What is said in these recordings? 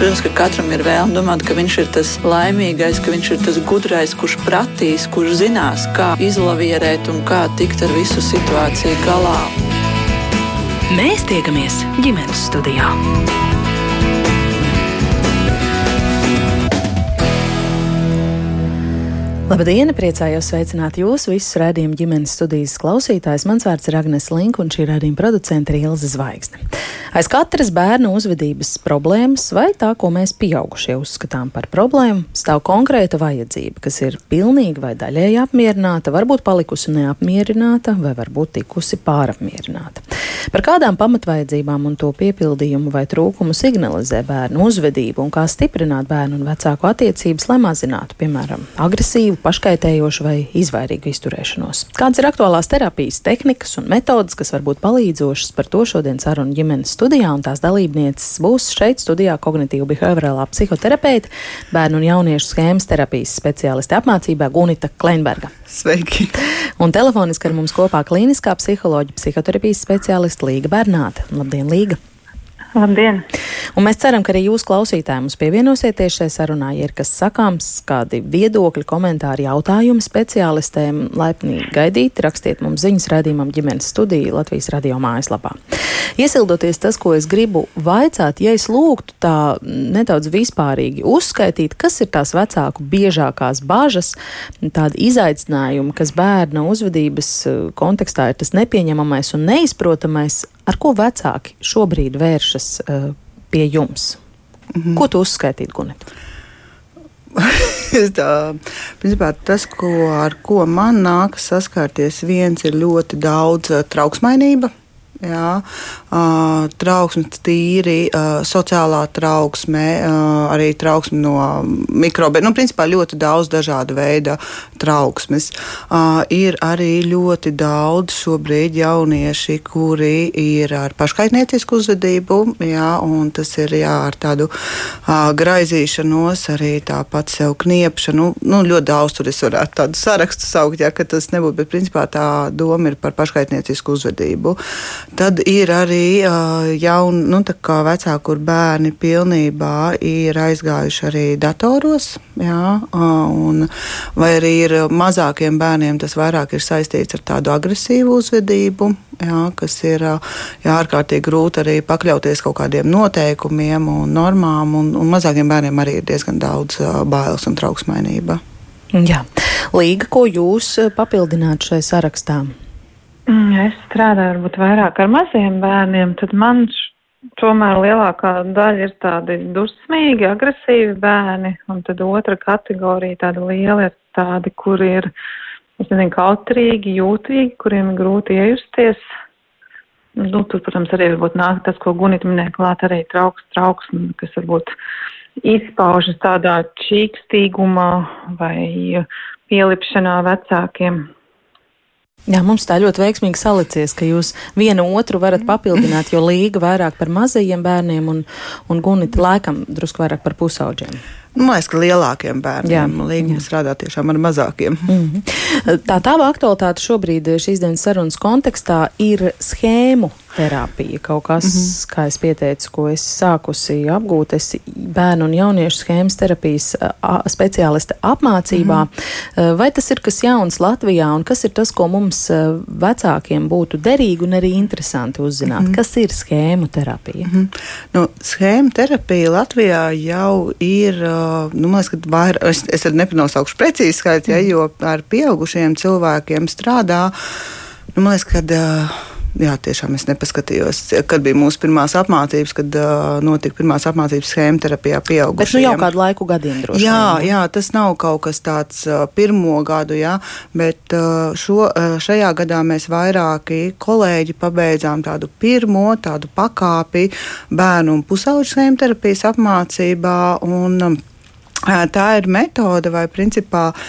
Protams, ka katram ir vēlme domāt, ka viņš ir tas laimīgais, ka viņš ir tas gudrais, kurš pratīs, kurš zinās, kā izlavierēt un kā tikt ar visu situāciju galā. Mēs tiekamies ģimenes studijā. Labdien! Priecājos sveicināt jūs visus redzējumu ģimenes studijas klausītājus. Mans vārds ir Agnēs Link, un šī redzējuma producente ir Ilza Zvaigzne. Aiz katras bērna uzvedības problēmas, vai tā, ko mēs pieaugušie uzskatām par problēmu, stāv konkrēta vajadzība, kas ir pilnīgi vai daļēji apmierināta, varbūt palikusi neapmierināta, vai varbūt tikusi pārapmierināta. Par kādām pamatvajadzībām un to piepildījumu vai trūkumu signalizē bērnu uzvedību un kā stiprināt bērnu un vecāku attiecības, lai mazinātu, piemēram, agresīvu paškaitējošu vai izvairīgu izturēšanos. Kādas ir aktuālās terapijas tehnikas un metodas, kas var būt palīdzošas par to šodien sarunu ģimenes studijā, un tās dalībnieces būs šeit studijā kognitīva behaviorālā psihoterapeite, bērnu un jauniešu schēmas terapijas speciāliste apmācībā Gunita Kleinberga. Sveiki! Un telefoniski ar mums kopā klīniskā psiholoģija, psihoterapijas speciāliste Līga Bernāte. Labdien, Līga! Labdien! Un mēs ceram, ka arī jūs klausītāji mums pievienosieties šai sarunā, ja ir kas sakāms, kādi viedokļi, komentāri, jautājumi speciālistēm, laipni gaidīt, rakstiet mums ziņas rādījumam ģimenes studiju Latvijas radio mājaslapā. Iesildoties tas, ko es gribu vaicāt, ja es lūgtu tā nedaudz vispārīgi uzskaitīt, kas ir tās vecāku biežākās bažas, tādi izaicinājumi, kas bērna uzvedības eh, kontekstā ir tas nepieņemamais un neizprotamais, ar ko vecāki šobrīd vēršas uh, pie jums? Mm -hmm. Ko tu uzskaitītu, Gunita? tā, principā, tas, ko, ar ko man nākas saskarties, viens ir ļoti daudz uh, trauksmainība. Jā, uh, trauksme, tīri uh, sociālā trauksme, uh, arī trauksme no mikrobiem. Nu, principā ļoti daudz dažādu veidu trauksmes. Ir arī ļoti daudz šobrīd jaunieši, kuri ir ar paškaitniecisku uzvedību, jā, un tas ir jā, ar tādu graizīšanos, arī tāpat sev kniepšanu. Nu, ļoti daudz tur es varētu tādu sarakstu saukt, ja tas nebūtu, bet principā tā doma ir par paškaitniecisku uzvedību. Tad ir arī jauni, nu, vecāki, kur bērni pilnībā ir aizgājuši arī datoros. Jā, un, vai arī ir mazākiem bērniem tas vairāk ir saistīts ar tādu agresīvu uzvedību, jā, kas ir jā, ārkārtīgi grūti arī pakļauties kaut kādiem noteikumiem un normām. Un, un mazākiem bērniem arī ir diezgan daudz bailes un trauksmainība. Jā. Līga, ko jūs papildinātu šai sarakstā? Mm, es strādāju varbūt vairāk ar maziem bērniem, tad man tomēr lielākā daļa ir tādi dusmīgi, agresīvi bērni, un tad otra kategorija tāda liela ir tādi, kur ir, es nezinu, kautrīgi, jūtīgi, kuriem ir grūti iejusties. Nu, tur, protams, arī varbūt nāk tas, ko Gunita minēja klāt, arī trauks, trauks, kas varbūt izpaužas tādā čīkstīgumā vai pielipšanā vecākiem. Jā, mums tā ļoti veiksmīgi salicies, ka jūs vienu otru varat papildināt, jo līga vairāk par mazajiem bērniem un, un gunita laikam drusku vairāk par pusauģiem. Nu, man liekas, ka lielākiem bērniem līguma strādā tiešām ar mazākiem. Mm -hmm. Tā tava aktualitāte šobrīd šīs dienas sarunas kontekstā ir schēmu terapija. Kaut kas, mm -hmm. kā es pieteicu, ko es sākusi apgūt, es bērnu un jauniešu schēmas terapijas speciāliste apmācībā. Mm -hmm. Vai tas ir kas jauns Latvijā un kas ir tas, ko mums vecākiem būtu derīgi un arī interesanti uzzināt? Mm -hmm. Kas ir schēmu terapija? Mm -hmm. nu, schēmu terapija Latvijā jau ir, nu, man liekas, ka vairāk, es, es nepanosaukšu precīzi skaitļi, ja, jo ar pieaugušiem cilvēkiem strādā. Nu, man liekas, ka uh, jā, tiešām es nepaskatījos, kad bija mūsu pirmās apmācības, kad uh, notika pirmās apmācības schēma terapijā pieaugušajiem. Bet nu jau kādu laiku gadiem droši. Jā, jā, tas nav kaut kas tāds uh, pirmo gadu, jā, bet uh, šo, uh, šajā gadā mēs vairāki kolēģi pabeidzām tādu pirmo tādu pakāpi bērnu un pusauģu schēma terapijas apmācībā. Un, uh, tā ir metode vai principā uh,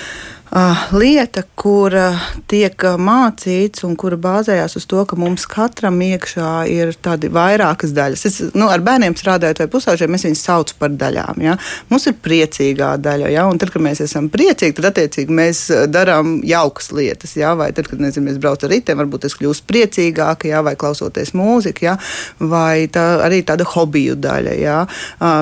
lieta, kura tiek mācīts un kura bāzējās uz to, ka mums katram iekšā ir tādi vairākas daļas. Es, nu, ar bērniem strādājot vai pusauģiem, mēs viņus saucam par daļām. Ja? Mums ir priecīgā daļa, ja? un tad, kad mēs esam priecīgi, tad attiecīgi mēs darām jaukas lietas. Ja? Vai tad, kad nezinu, mēs braucam ar ritiem, varbūt es kļūstu priecīgāka, ja? vai klausoties mūziku, ja? vai tā, arī tāda hobiju daļa, ja?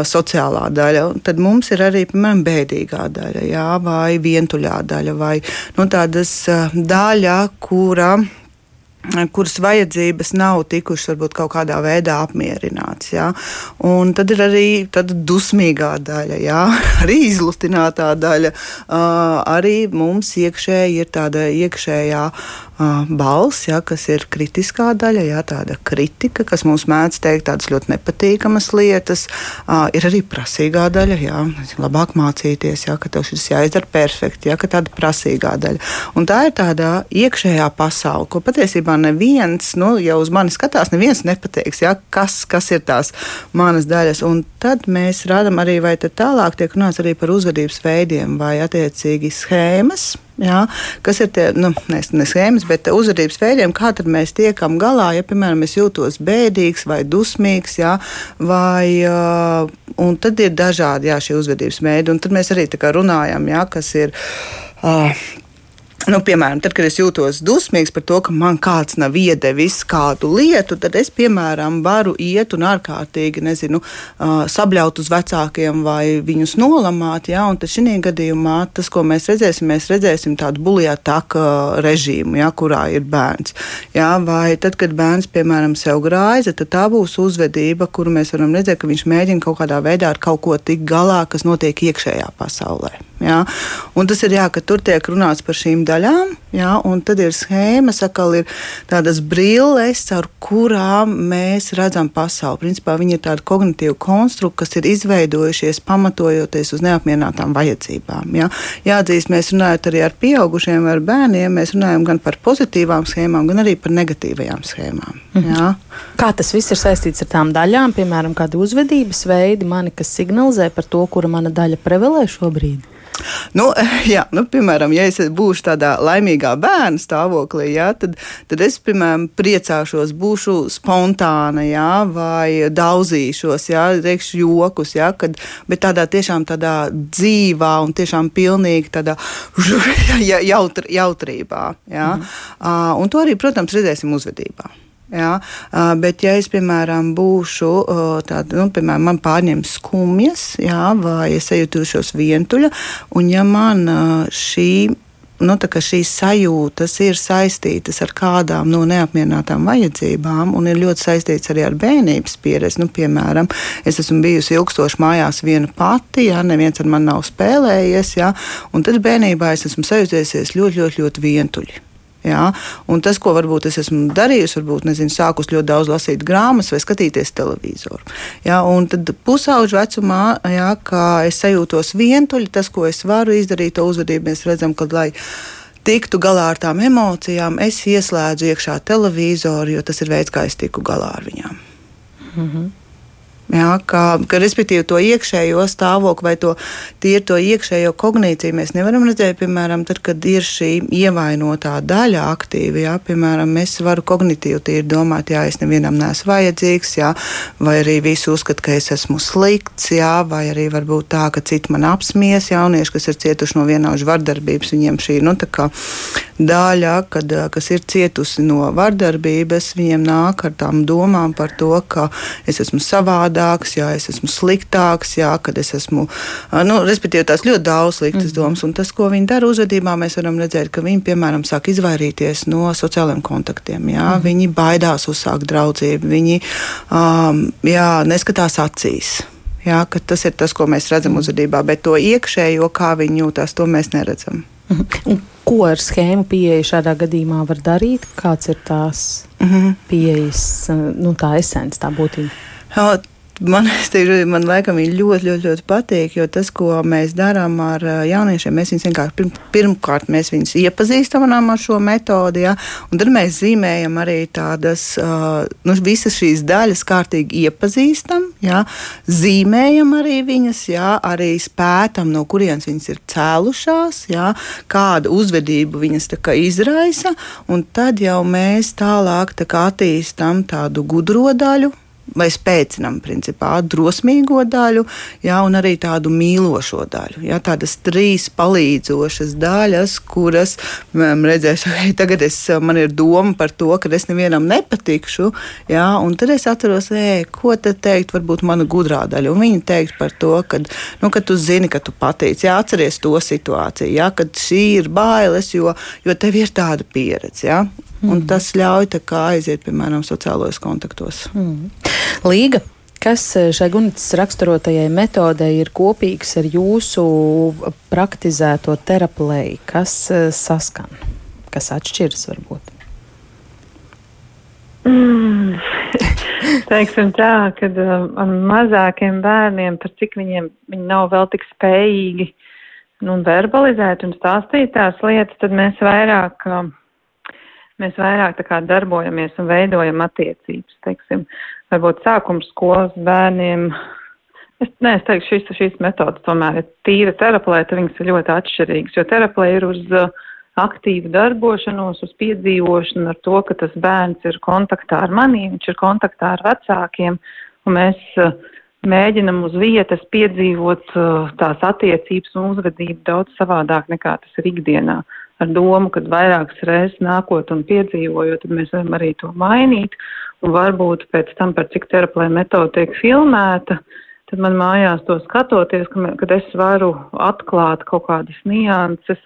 sociālā daļa. Tad mums ir arī, piemēram, bēdīgā daļa, ja? vai vientuļā daļa daļa vai nu, tādas daļa, kura kuras vajadzības nav tikušas varbūt kaut kādā veidā apmierināts. Ja? Un tad ir arī tāda dusmīgā daļa, ja? arī izlutinātā daļa. Uh, arī mums iekšēji ir tāda iekšējā balss, ja, kas ir kritiskā daļa, ja, tāda kritika, kas mums mēdz teikt tādas ļoti nepatīkamas lietas. Uh, ir arī prasīgā daļa, ja, labāk mācīties, ja, ka tev šis jāizdara perfekti, ja, ka tāda prasīgā daļa. Un tā ir tāda iekšējā pasaule, ko patiesībā neviens, nu, ja uz mani skatās, neviens nepateiks, ja, kas, kas ir tās manas daļas. Un tad mēs rādām arī, vai tālāk tiek runāts arī par uzvedības veidiem vai attiecīgi schēmas Jā, kas ir tie nu, ne, ne schēmas, bet uzvedības veidiem, kā mēs tiekam galā, ja, piemēram, es jūtos bēdīgs vai dusmīgs, jā, vai, un tad ir dažādi jā, šie uzvedības veidi, un tad mēs arī runājam, jā, kas ir. Uh, Nu, piemēram, tad, kad es jūtos dusmīgs par to, ka man kāds nav iedevis kādu lietu, tad es, piemēram, varu iet un ārkārtīgi, nezinu, sabļaut uz vecākiem vai viņus nolamāt. Ja? Un tad šī gadījumā tas, ko mēs redzēsim, mēs redzēsim tādu buļļātāku režīmu, ja? kurā ir bērns. Ja? Vai tad, kad bērns, piemēram, sev grāza, tad tā būs uzvedība, kuru mēs varam redzēt, ka viņš mēģina kaut kādā veidā ar kaut ko tikt galā, kas notiek iekšējā pasaulē. Ja? Un tas ir jā, ka tur tiek runāts par šīm daļām, ja? un tad ir schēmas, atkal ir tādas brilles, ar kurām mēs redzam pasauli. Principā viņi ir tādi kognitīvi konstrukti, kas ir izveidojušies pamatojoties uz neapmierinātām vajadzībām. Ja? Jāatzīst, mēs runājam arī ar pieaugušiem, ar bērniem, mēs runājam gan par pozitīvām schēmām, gan arī par negatīvajām schēmām. Mhm. Ja? Kā tas viss ir saistīts ar tām daļām, piemēram, kādi uzvedības veidi mani, kas signalizē par to, kura mana daļa prevelē šobrīd? Nu, jā, nu, piemēram, ja es būšu tādā laimīgā bērna stāvoklī, jā, tad, tad es, piemēram, priecāšos, būšu spontāna, jā, vai daudzīšos, jā, teikšu jokus, jā, kad, bet tādā tiešām tādā dzīvā un tiešām pilnīgi tādā jautr, jautrībā. Jā. Mm. Uh, un to arī, protams, redzēsim uzvedībā. Jā, bet, ja es, piemēram, būšu tāda, nu, piemēram, man pārņems skumjas, jā, vai es jūtos vientuļa, un ja man šī nu, šīs sajūtas ir saistītas ar kādām no neapmierinātām vajadzībām un ir ļoti saistītas arī ar bērnības pieredzi. Nu, piemēram, es esmu bijusi ilgstoši mājās viena pati, ja neviens ar mani nav spēlējies, ja, un tad bērnībā es esmu sajūties ļoti, ļoti, ļoti, ļoti vientuļi. Ja? Un tas, ko varbūt es esmu darījusi, varbūt nezinu, sākus ļoti daudz lasīt grāmatas vai skatīties televizoru. Ja? Un tad pusauģu vecumā, ja, kā es sajūtos vientuļi, tas, ko es varu izdarīt, to uzvedību mēs redzam, ka lai tiktu galā ar tām emocijām, es ieslēdzu iekšā televizoru, jo tas ir veids, kā es tiku galā ar viņām. Mm -hmm. Ja, kā, ka, respektīvi, to iekšējo stāvokli vai to tīri to iekšējo kognīciju mēs nevaram redzēt, piemēram, tad, kad ir šī ievainotā daļa aktīva. Ja, piemēram, es varu kognitīvi tīri domāt, jā, es nevienam neesmu vajadzīgs, jā, vai arī visi uzskata, ka es esmu slikts, jā, vai arī varbūt tā, ka citi man apsmies jaunieši, kas ir cietuši no vienaužu vardarbības, viņiem šī nu, daļa, kad, kas ir cietusi no vardarbības, viņiem nāk ar tām domām par to, ka es esmu savādāk savādāks, jā, es esmu sliktāks, jā, kad es esmu, nu, respektīvi, tās ļoti daudz sliktas mm domas. Un tas, ko viņi dara uzvedībā, mēs varam redzēt, ka viņi, piemēram, sāk izvairīties no sociālajiem kontaktiem. Jā, mm. Viņi baidās uzsākt draudzību, viņi um, jā, neskatās acīs. Jā, tas ir tas, ko mēs redzam mhm. uzvedībā, bet to iekšējo, kā viņi jūtas, to mēs neredzam. Mhm. Un ko ar schēmu pieeja šādā gadījumā var darīt? Kāds ir tās mm -hmm. pieejas, nu, tā esence, tā būtība? Man, teikšu, man laikam viņa ļoti, ļoti, ļoti patīk, jo tas, ko mēs darām ar jauniešiem, mēs viņus vienkārši pirm, pirmkārt mēs viņus iepazīstam ar šo metodi, ja, un tad mēs zīmējam arī tādas, nu, visas šīs daļas kārtīgi iepazīstam, ja, zīmējam arī viņas, ja, arī spētam, no kurienes viņas ir cēlušās, ja, kādu uzvedību viņas tā izraisa, un tad jau mēs tālāk tā attīstam tādu gudro daļu vai spēcinam principā drosmīgo daļu, jā, un arī tādu mīlošo daļu. Jā, tādas trīs palīdzošas daļas, kuras um, redzēs, ka tagad es, man ir doma par to, ka es nevienam nepatikšu, jā, un tad es atceros, ej, ko tad teikt, varbūt mana gudrā daļa, un viņa teikt par to, ka, nu, ka tu zini, ka tu patīc, jā, atceries to situāciju, jā, kad šī ir bailes, jo, jo tev ir tāda pieredze, jā, un mm. tas ļauj tā kā aiziet, piemēram, sociālajos kontaktos. Mm. Līga. Kas eh, šai Gunitsas raksturotajai metodei ir kopīgs ar jūsu praktizēto terapiju? Kas eh, saskan, kas atšķiras varbūt? Mm. Teiksim tā, ka uh, ar mazākiem bērniem, par cik viņiem viņi nav vēl tik spējīgi nu, verbalizēt un stāstīt tās lietas, tad mēs vairāk, uh, mēs vairāk kā darbojamies un veidojam attiecības. Teiksim, varbūt sākums skolas bērniem. Es, nē, es teikšu, šīs, šīs metodas tomēr ir tīra terapēta, viņas ir ļoti atšķirīgas, jo terapēta ir uz uh, aktīvu darbošanos, uz piedzīvošanu ar to, ka tas bērns ir kontaktā ar maniem, viņš ir kontaktā ar vecākiem, un mēs uh, mēģinam uz vietas piedzīvot uh, tās attiecības un uzvedību daudz savādāk nekā tas ir ikdienā. Ar domu, ka vairākas reizes nākot un piedzīvojot, mēs varam arī to mainīt. Un varbūt pēc tam, par cik teraplē metode tiek filmēta, tad man mājās to skatoties, ka, kad es varu atklāt kaut kādas nianses,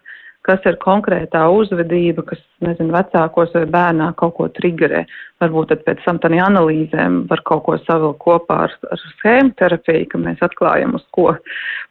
kas ir konkrētā uzvedība, kas, nezinu, vecākos vai bērnā kaut ko triggerē. Varbūt tad pēc tam tādā analīzēm var kaut ko savilkt kopā ar, ar schēmu terapiju, ka mēs atklājam uz ko,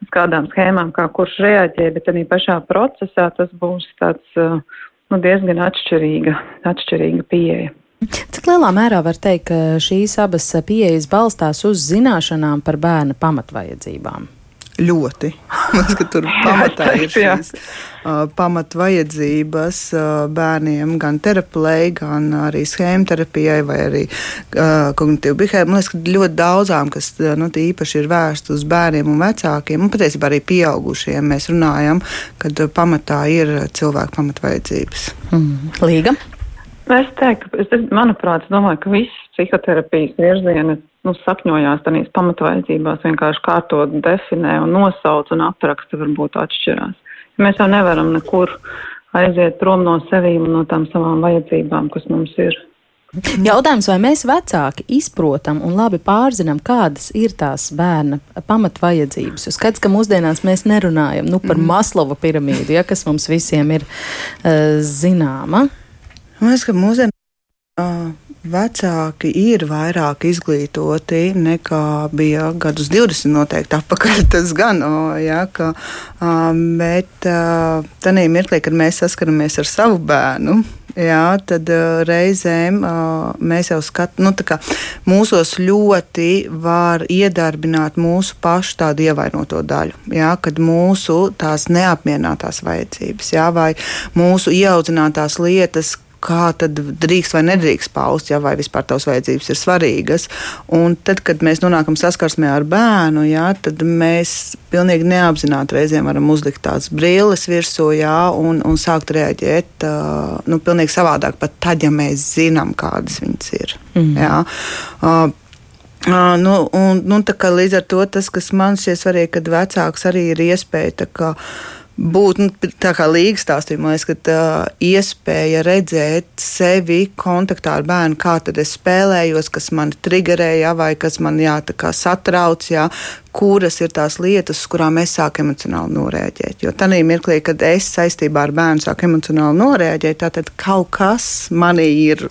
uz kādām schēmām, kā kurš reaģē, bet arī pašā procesā tas būs tāds, nu, diezgan atšķirīga, atšķirīga pieeja. Cik lielā mērā var teikt, ka šīs abas pieejas balstās uz zināšanām par bērna pamatvajadzībām? Ļoti. Mums, tur pamatā ir šīs uh, pamatvajadzības uh, bērniem, gan terapijai, gan arī schēmu terapijai, vai arī uh, kognitīvu bihēmu. Man liekas, ka ļoti daudzām, kas nu, īpaši ir vērsts uz bērniem un vecākiem, un patiesībā arī pieaugušiem, mēs runājam, kad pamatā ir cilvēku pamatvajadzības. Mm. Līga? Es teiktu, es, manuprāt, es domāju, ka viss psihoterapijas virzieni nu, sakņojās tādās pamatvajadzībās, vienkārši kā to definē un nosauc un apraksta varbūt atšķirās. Mēs jau nevaram nekur aiziet prom no sevīm un no tām savām vajadzībām, kas mums ir. Jautājums, vai mēs vecāki izprotam un labi pārzinām, kādas ir tās bērna pamatvajadzības? Jo skats, ka mūsdienās mēs nerunājam nu, par mm. Maslova piramīdu, ja, kas mums visiem ir uh, zināma. Man liekas, ka mūsdienās vecāki ir vairāk izglītoti nekā bija gadus 20 noteikti apakaļ. Tas gan, o, jā, ka, bet tādā mirklī, kad mēs saskaramies ar savu bērnu, Jā, tad uh, reizēm uh, mēs jau skatām, nu, ka mūsos ļoti var iedarbināt mūsu pašu tādu ievainoto daļu. Jā, kad mūsu tās neapmierinātās vajadzības, jā, vai mūsu ieaudzinātās lietas, kā tad drīkst vai nedrīkst paust, ja, vai vispār tavas vajadzības ir svarīgas. Un tad, kad mēs nonākam saskarsmē ar bērnu, jā, tad mēs pilnīgi neapzināti reizēm varam uzlikt tādas brilles virsū jā, un, un sākt reaģēt uh, nu, pilnīgi savādāk, pat tad, ja mēs zinām, kādas viņas ir. Mm. Jā. Uh, Uh, nu, un, nu, līdz ar to tas, kas man šķiet svarīgi, kad vecāks arī ir iespēja kā, būt nu, tā kā līgas stāstījumā, ka tā iespēja redzēt sevi kontaktā ar bērnu, kā tad es spēlējos, kas man triggerēja, vai kas man jā, satrauc, jā, kuras ir tās lietas, uz kurām es sāku emocionāli norēģēt. Jo tajā mirklī, kad es saistībā ar bērnu sāku emocionāli norēģēt, tad kaut kas manī ir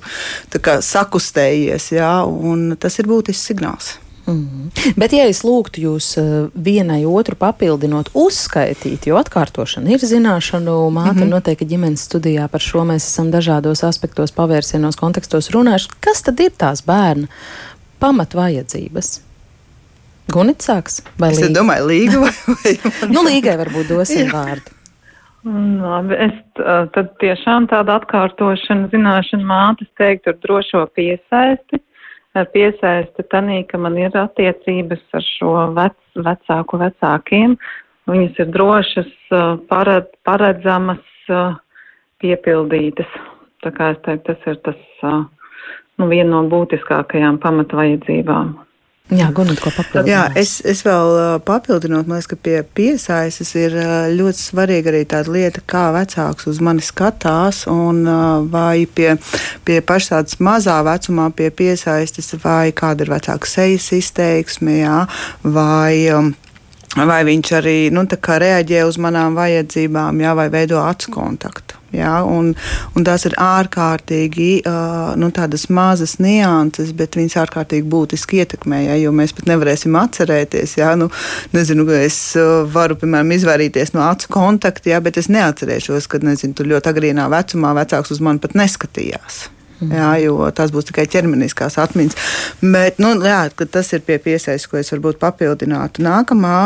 kā, sakustējies, jā, un tas ir būtisks signāls. Mm. Bet, ja es lūgtu jūs eh, vienai otru papildinot, uzskaitīt, jo atkārtošana ir zināšanu māte, mm -hmm. noteikti ģimenes studijā par šo mēs esam dažādos aspektos, pavērcienos, kontekstos runājuši. Kas tad ir tās bērna pamatvajadzības? Gunits sāks? Vai es domāju, līga vai, vai nu, līgai varbūt dosim vārdu. Labi, es tad tiešām tādu atkārtošanu, zināšanu mātes teiktu ar drošo piesaisti. Ar piesaisti tanī, ka man ir attiecības ar šo vec, vecāku vecākiem. Viņas ir drošas, pared, paredzamas, piepildītas. Tā kā es teiktu, tas ir tas, nu, viena no būtiskākajām pamatvajadzībām. Jā, Gunot, ko papildināt? Jā, es, es vēl papildinot, man liekas, ka pie piesaistes ir ļoti svarīga arī tāda lieta, kā vecāks uz mani skatās, un vai pie, pie pašas tādas mazā vecumā pie piesaistes, vai kāda ir vecāka sejas izteiksme, jā, vai. Um, vai viņš arī nu, reaģē uz manām vajadzībām, jā, vai veido acu kontaktu. Jā, un, un tās ir ārkārtīgi uh, nu, mazas nianses, bet viņas ārkārtīgi būtiski ietekmē. Jā, jo mēs pat nevarēsim atcerēties. Jā, nu, nezinu, es varu, piemēram, izvairīties no acu kontakta, jā, bet es neatcerēšos, kad nezinu, tur ļoti agrīnā vecumā vecāks uz mani pat neskatījās. Jā, jo tās būs tikai ķermeniskās atmiņas. Bet nu, jā, tas ir pie piesaistes, ko es varbūt papildinātu. Nākamā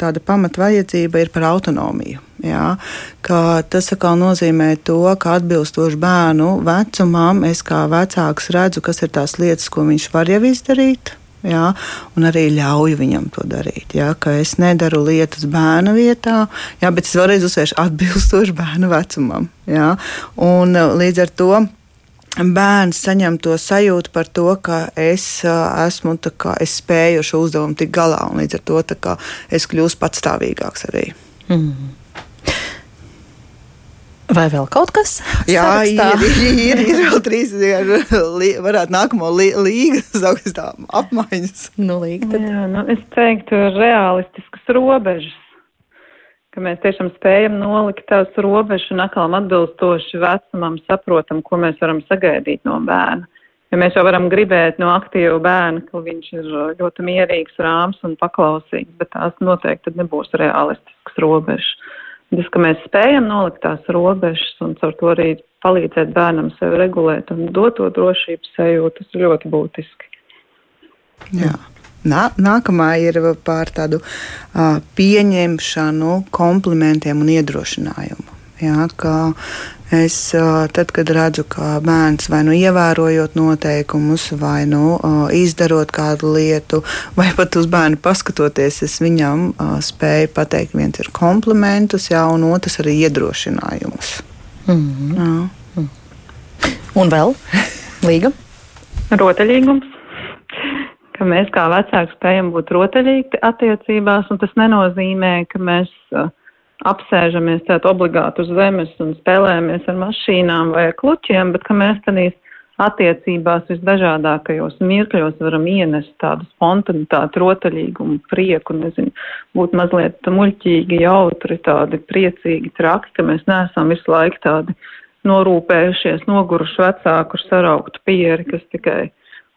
tāda pamatvajadzība ir par autonomiju. Jā, tas atkal nozīmē to, ka atbilstoši bērnu vecumam, es kā vecāks redzu, kas ir tās lietas, ko viņš var jau izdarīt. Jā, un arī ļauju viņam to darīt. Jā, es nedaru lietas bērna vietā, jā, bet es vēlreiz uzsvēršu atbilstoši bērnu vecumam. Jā, un līdz ar to bērns saņem to sajūtu par to, ka es esmu, kā, es spēju šo uzdevumu tik galā, un līdz ar to kā, es kļūstu patstāvīgāks arī. Mm. Vai vēl kaut kas? Jā, sarakstā? ir, ir, ir vēl trīs, varētu nākamo līgu saukt apmaiņas. Nu, līga, tad... Jā, nu, es teiktu, realistiskas robežas ka mēs tiešām spējam nolikt tās robežas un atkal atbilstoši vecumam saprotam, ko mēs varam sagaidīt no bērna. Ja mēs jau varam gribēt no aktīva bērna, ka viņš ir ļoti mierīgs, rāms un paklausīgs, bet tās noteikti nebūs realistiskas robežas. Tas, ka mēs spējam nolikt tās robežas un caur to arī palīdzēt bērnam sevi regulēt un dot to drošības sajūtu, tas ir ļoti būtiski. Jā. Nā, nākamā ir par tādu uh, pieņemšanu, komplimentiem un iedrošinājumu. Jā, es tad, kad redzu, ka bērns vai nu ievērojot noteikumus, vai nu izdarot kādu lietu, vai pat uz bērnu paskatoties, es viņam spēju pateikt, viens ir komplimentus, jā, un otrs arī iedrošinājumus. Mm -hmm. Jā. Un vēl līga? Rotaļīgums ka mēs kā vecāki spējam būt rotaļīgi attiecībās, un tas nenozīmē, ka mēs uh, apsēžamies tādā obligāti uz zemes un spēlējamies ar mašīnām vai ar kluķiem, bet ka mēs tādīs attiecībās visdažādākajos mirkļos varam ienest tādu spontanitāti, rotaļīgumu, prieku, nezinu, būt mazliet muļķīgi, jautri, tādi priecīgi, traki, ka mēs neesam visu laiku tādi norūpējušies, noguruši vecāku ar sarauktu pieri, kas tikai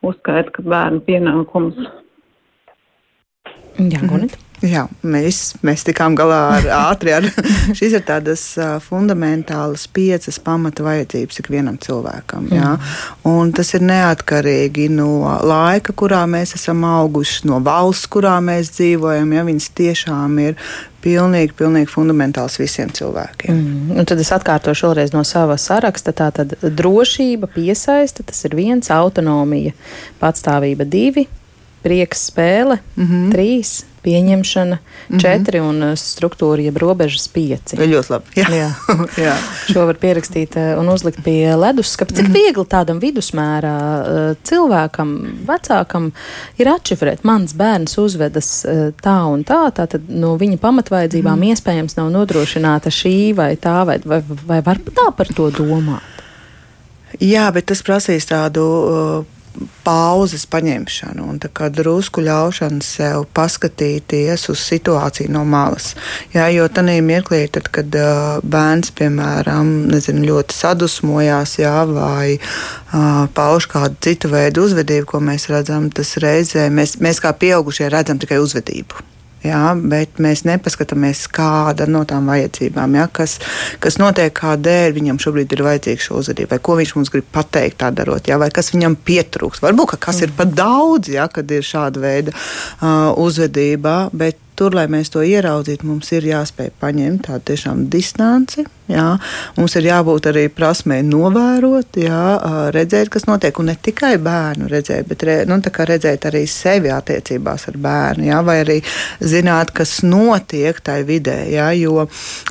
uzskaita, ka bērnu pienākums. Jā, Gunita. Mhm. Jā, mēs, mēs tikām galā ar ātri. Ar, šīs ir tādas fundamentālas piecas pamata vajadzības ikvienam cilvēkam. Jā? Mm. Un tas ir neatkarīgi no laika, kurā mēs esam auguši, no valsts, kurā mēs dzīvojam. Ja? Viņas tiešām ir pilnīgi, pilnīgi fundamentāls visiem cilvēkiem. Mm. Un tad es atkārtošu vēlreiz no sava saraksta. Tā tad drošība, piesaista, tas ir viens, autonomija, patstāvība divi, prieks spēle mm -hmm. trīs pieņemšana, mm -hmm. četri un uh, struktūra, jeb robežas pieci. Ļoti labi. Jā. Jā. Jā. Šo var pierakstīt uh, un uzlikt pie leduskapa. Cik mm -hmm. viegli tādam vidusmērā uh, cilvēkam, vecākam, ir atšifrēt, mans bērns uzvedas tā un tā, tātad no viņa pamatvaidzībām mm -hmm. iespējams nav nodrošināta šī vai tā, vai, vai, vai var tā par to domāt? Jā, bet tas prasīs tādu uh, pauzes paņemšanu un drusku ļaušanu sev paskatīties uz situāciju no malas. Jā, jo tajā mirklī, tad, kad uh, bērns, piemēram, nezinu, ļoti sadusmojās, jā, vai uh, pauž kādu citu veidu uzvedību, ko mēs redzam, tas reizē mēs, mēs kā pieaugušie redzam tikai uzvedību. Jā, bet mēs nepaskatāmies, kāda no tām vajadzībām, jā, kas, kas notiek, kādēļ viņam šobrīd ir vajadzīga šo uzvedību, vai ko viņš mums grib pateikt, tā darot, jā, vai kas viņam pietrūks. Varbūt ka kas ir pat daudz, jā, kad ir šāda veida uh, uzvedība, bet tur, lai mēs to ieraudzītu, mums ir jāspēj paņemt tādu tiešām distanci. Jā. Mums ir jābūt arī prasmei novērot, jā, redzēt, kas notiek. Un ne tikai bērnu redzēt, bet re, nu, redzēt arī sevi attiecībās ar bērnu, jā, vai arī zināt, kas notiek tajā vidē. Jā, jo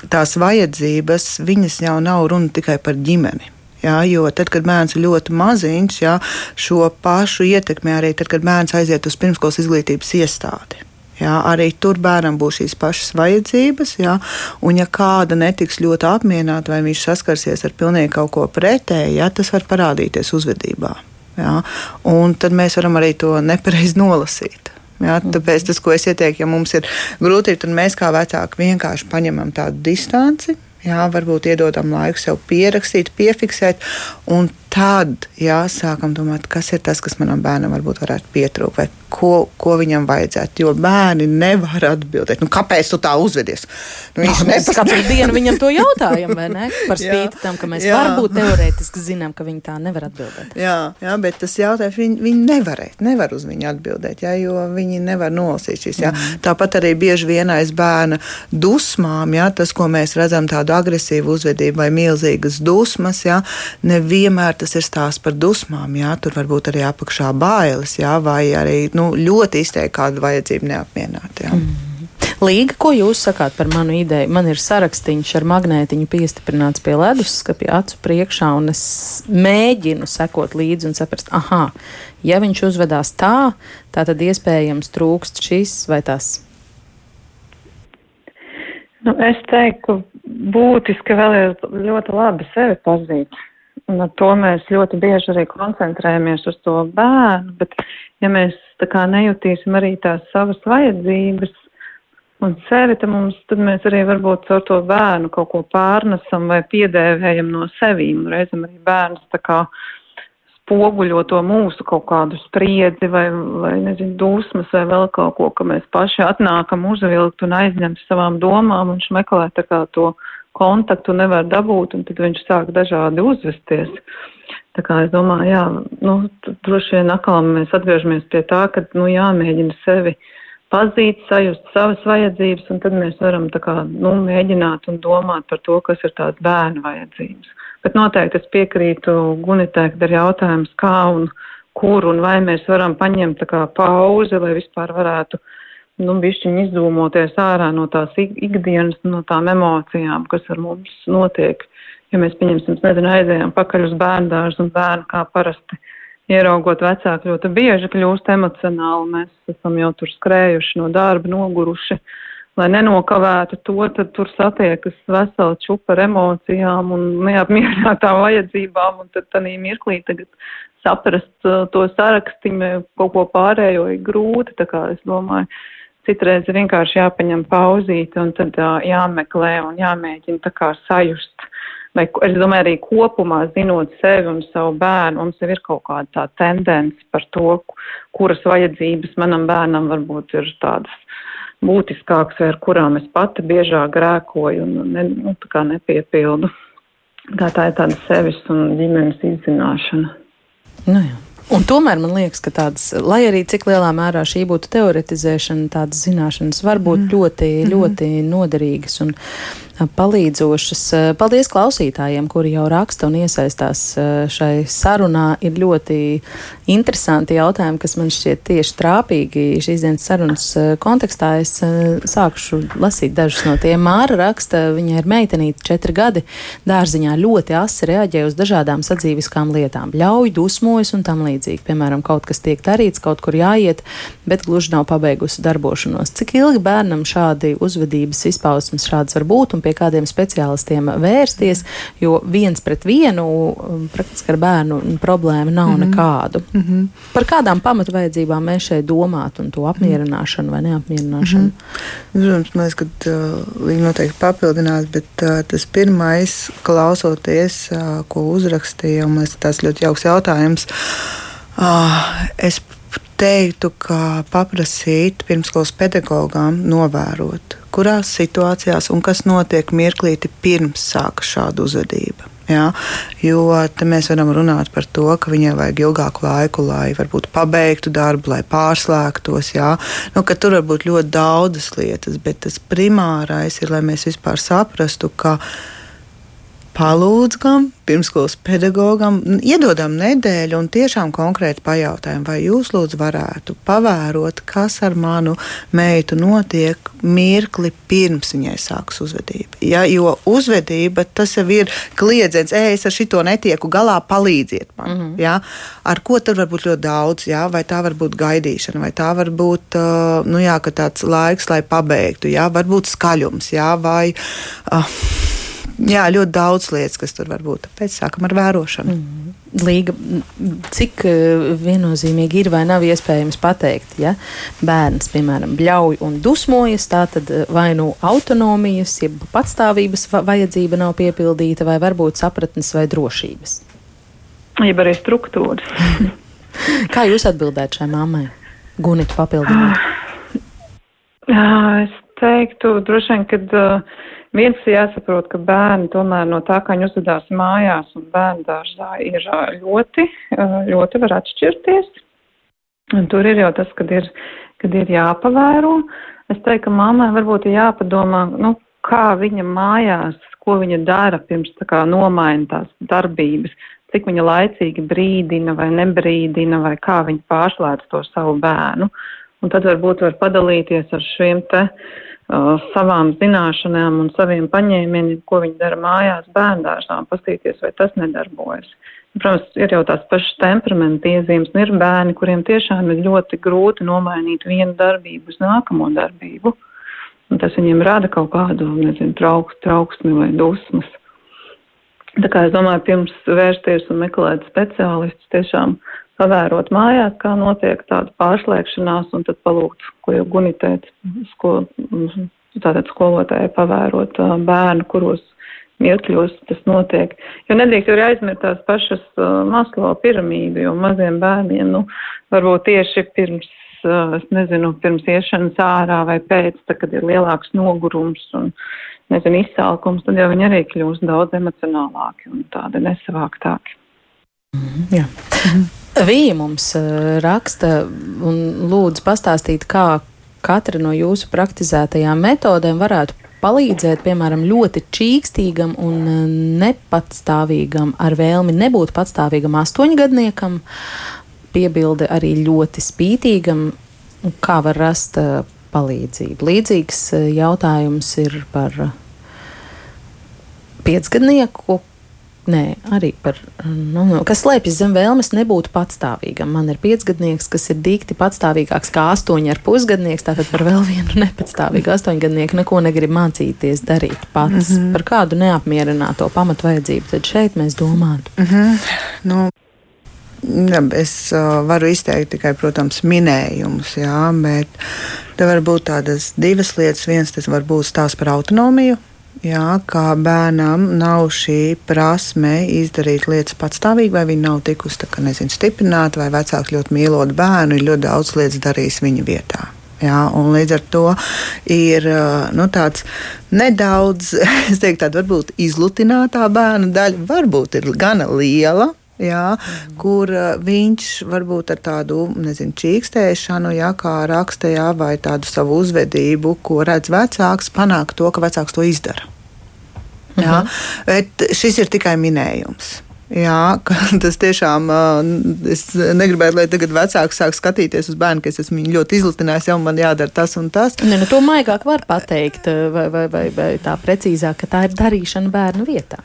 tās vajadzības, viņas jau nav runa tikai par ģimeni. Jā, jo tad, kad bērns ir ļoti maziņš, jā, šo pašu ietekmi arī tad, kad bērns aiziet uz pirmskolas izglītības iestādi. Jā, arī tur bērnam būs šīs pašas vajadzības, jā, un ja kāda netiks ļoti apmierināta vai viņš saskarsies ar pilnīgi kaut ko pretēju, tas var parādīties uzvedībā. Jā, un tad mēs varam arī to nepareizi nolasīt. Jā, tāpēc tas, ko es ieteiktu, ja mums ir grūti, tad mēs kā vecāki vienkārši paņemam tādu distanci. Jā, varbūt iedodam laiku sev pierakstīt, piefiksēt, un tad jā, sākam domāt, kas ir tas, kas manam bērnam varbūt varētu pietrūkt, ko, ko viņam vajadzētu. Jo bērni nevar atbildēt, nu, kāpēc tu tā uzvedies. Nu, viņš no, nepast... katru dienu viņam to jautājam, vai ne? Par spīti tam, ka mēs jā. varbūt teorētiski zinām, ka viņi tā nevar atbildēt. Jā, jā bet tas jautājums viņi, viņi nevarēt, nevar uz viņu atbildēt, jā, jo viņi nevar nolasīt šīs. Jā. Mm. Tāpat arī bieži vien aiz bērna dusmām, jā, tas, ko mēs redzam, tādu agresīvu uzvedību vai milzīgas dusmas, jā, nevienmēr tas ir stāsts par dusmām, jā, tur var būt arī apakšā bailes, jā, vai arī nu, ļoti izteikti kādu vajadzību neapmierināt. Mm. Līga, ko jūs sakāt par manu ideju? Man ir sarakstīns ar magnētiņu piestiprināts pie leduskapja acu priekšā, un es mēģinu sekot līdzi un saprast, ah, ja viņš uzvedās tā, tā tad iespējams trūkst šis vai tas. Nu, es teiktu, būtiski vēl ir ļoti labi sevi pazīt. Un ar to mēs ļoti bieži arī koncentrējamies uz to bērnu, bet ja mēs tā kā nejutīsim arī tās savas vajadzības un sevi, tad, mums, tad mēs arī varbūt caur to bērnu kaut ko pārnesam vai piedēvējam no sevīm. Reizēm arī bērns tā kā spoguļo to mūsu kaut kādu spriedzi vai, vai nezinu, dusmas vai vēl kaut ko, ka mēs paši atnākam uzvilkt un aizņemt savām domām un meklēt tā kā to kontaktu nevar dabūt un tad viņš sāk dažādi uzvesties. Tā kā es domāju, jā, nu, droši vien atkal mēs atgriežamies pie tā, ka, nu, jāmēģina sevi pazīt, sajust savas vajadzības, un tad mēs varam tā kā, nu, mēģināt un domāt par to, kas ir tās bērnu vajadzības. Bet noteikti es piekrītu Gunitē, kad ir jautājums, kā un kur un vai mēs varam paņemt tā kā pauzi, lai vispār varētu, nu, bišķiņ izdūmoties ārā no tās ikdienas, no tām emocijām, kas ar mums notiek. Uh, Ja mēs, pieņemsim, nezinu, aizējām pakaļ uz bērnu dārzu un bērnu kā parasti ieraugot vecāku ļoti bieži kļūst emocionāli. Mēs esam jau tur skrējuši no darba, noguruši. Lai nenokavētu to, tad tur satiekas vesela čupa ar emocijām un neapmierinātām vajadzībām, un tad tādā mirklī tagad saprast uh, to sarakstiņu, kaut ko pārējo ir grūti, tā kā es domāju, citreiz vienkārši jāpaņem pauzīt un tad uh, jāmeklē un jāmēģina tā kā sajust vai es domāju, arī kopumā zinot sevi un savu bērnu, mums jau ir kaut kāda tā tendence par to, kuras vajadzības manam bērnam varbūt ir tādas būtiskākas, vai ar kurām es pati biežāk grēkoju un ne, nu, tā kā nepiepildu. Tā, tā ir tāda sevis un ģimenes izzināšana. Nu jā. Un tomēr man liekas, ka tādas, lai arī cik lielā mērā šī būtu teoretizēšana, tādas zināšanas var būt mm. ļoti, ļoti mm. noderīgas. Un, palīdzošas. Paldies klausītājiem, kuri jau raksta un iesaistās eh, šai sarunā. Ir ļoti interesanti jautājumi, kas man šķiet tieši trāpīgi šīs dienas sarunas eh, kontekstā. Es eh, sākšu lasīt dažus no tiem. Māra raksta, viņa ir meitenīte, četri gadi, dārziņā ļoti asi reaģē uz dažādām sadzīviskām lietām. Ļauj, dusmojas un tam līdzīgi. Piemēram, kaut kas tiek darīts, kaut kur jāiet, bet gluži nav pabeigusi darbošanos. Cik ilgi bērnam šādi uzvedības izpausmes šādas var būt? Pie kādiem speciālistiem vērsties, jo viens pret vienu um, praktiski ar bērnu problēmu nav mm -hmm. nekādu. Mm -hmm. Par kādām pamatvajadzībām mēs šeit domātu un to apmierināšanu vai neapmierināšanu? Mm -hmm. Protams, mēs, kad uh, viņi noteikti papildinās, bet uh, tas pirmais, klausoties, uh, ko uzrakstīja, un tas ļoti jauks jautājums. Uh, es teiktu, ka paprasīt pirmskolas pedagogām novērot, kurās situācijās un kas notiek mirklīti pirms sākas šāda uzvedība. Ja? Jo mēs varam runāt par to, ka viņai vajag ilgāku laiku, lai varbūt pabeigtu darbu, lai pārslēgtos. Ja? Nu, tur var būt ļoti daudzas lietas, bet tas primārais ir, lai mēs vispār saprastu, ka palūdzam pirmskolas pedagogam iedodam nedēļu un tiešām konkrēti pajautājam, vai jūs lūdzu varētu pavērot, kas ar manu meitu notiek mirkli pirms viņai sāks uzvedība. Ja, jo uzvedība tas jau ir kliedzens, ej, es ar šito netieku galā, palīdziet man. Mm -hmm. ja. Ar ko tur var būt ļoti daudz, ja? vai tā var būt gaidīšana, vai tā var būt uh, nu, jā, tāds laiks, lai pabeigtu, ja? varbūt skaļums, ja? vai. Uh, jā, ļoti daudz lietas, kas tur var būt. Tāpēc sākam ar vērošanu. Mm. Līga, cik eh, viennozīmīgi ir vai nav iespējams pateikt, ja bērns, piemēram, bļauj un dusmojas, tā tad eh, vai nu autonomijas, jeb patstāvības vajadzība nav piepildīta, vai varbūt sapratnes vai drošības? Jeb arī struktūras. Kā jūs atbildētu šai mammai? Gunita papildināt. Ah, es teiktu, droši vien, kad uh, Viens jāsaprot, ka bērni tomēr no tā, kā viņi uzvedās mājās un bērnu dārzā, ir ļoti, ļoti var atšķirties. Un tur ir jau tas, kad ir, kad ir jāpavēro. Es teiktu, ka mammai varbūt ir jāpadomā, nu, kā viņa mājās, ko viņa dara pirms tā kā nomaina tās darbības, cik viņa laicīgi brīdina vai nebrīdina, vai kā viņa pārslēdz to savu bērnu. Un tad varbūt var padalīties ar šiem te Uh, savām zināšanām un saviem paņēmieniem, ko viņi dara mājās, bērndārzā, pastīties, vai tas nedarbojas. Protams, ir jau tās pašas temperamenta iezīmes, un ir bērni, kuriem tiešām ir ļoti grūti nomainīt vienu darbību uz nākamo darbību. Un tas viņiem rada kaut kādu, nezinu, trauks, trauksmi vai dusmas. Tā kā es domāju, pirms vērsties un meklēt speciālistus, tiešām pavērot mājās, kā notiek tāda pārslēgšanās, un tad palūgt, ko jau gunitēt, sko, tātad skolotāji pavērot bērnu, kuros mirkļos tas notiek. Jo nedrīkst arī aizmirst tās pašas maslo piramīdu, jo maziem bērniem, nu, varbūt tieši pirms, es nezinu, pirms iešanas ārā vai pēc, tā, kad ir lielāks nogurums un, nezinu, izsalkums, tad jau viņi arī kļūst daudz emocionālāki un tādi nesavāktāki. -hmm, jā. -hmm. Vīja mums uh, raksta un lūdzu pastāstīt, kā katra no jūsu praktizētajām metodēm varētu palīdzēt, piemēram, ļoti čīkstīgam un uh, nepatstāvīgam, ar vēlmi nebūt patstāvīgam astoņgadniekam, piebilde arī ļoti spītīgam, kā var rast uh, palīdzību. Līdzīgs jautājums ir par piecgadnieku, Nē, arī par, nu, nu, kas slēpjas zem vēlmes nebūt patstāvīgam. Man ir piecgadnieks, kas ir dikti patstāvīgāks kā astoņi ar pusgadnieks, tātad par vēl vienu nepatstāvīgu astoņgadnieku neko negrib mācīties darīt pats. Mm -hmm. Par kādu neapmierināto pamatvajadzību tad šeit mēs domātu? Mm -hmm. nu. Ja, es uh, varu izteikt tikai, protams, minējumus, jā, bet te var būt tādas divas lietas. Viens tas var būt stāsts par autonomiju, Jā, kā bērnam nav šī prasme izdarīt lietas patstāvīgi, vai viņi nav tikusi kā, nezinu, stiprināti, vai vecāki ļoti mīlot bērnu, ir ļoti daudz lietas darījis viņa vietā. Jā, līdz ar to ir nu, tāds nedaudz, es teiktu, tāda varbūt izlutinātā bērna daļa, varbūt ir gana liela, jā, mm. kur uh, viņš varbūt ar tādu nezinu, čīkstēšanu, jā, kā raksta, jā, vai tādu savu uzvedību, ko redz vecāks, panāk to, ka vecāks to izdara. Jā, mm -hmm. Bet šis ir tikai minējums. Jā, tas tiešām es negribētu, lai tagad vecāki sāk skatīties uz bērnu, ka es esmu viņu ļoti izlutinājis, jau man jādara tas un tas. Ne, nu, to maigāk var pateikt, vai, vai, vai, vai tā precīzāk, ka tā ir darīšana bērnu vietā.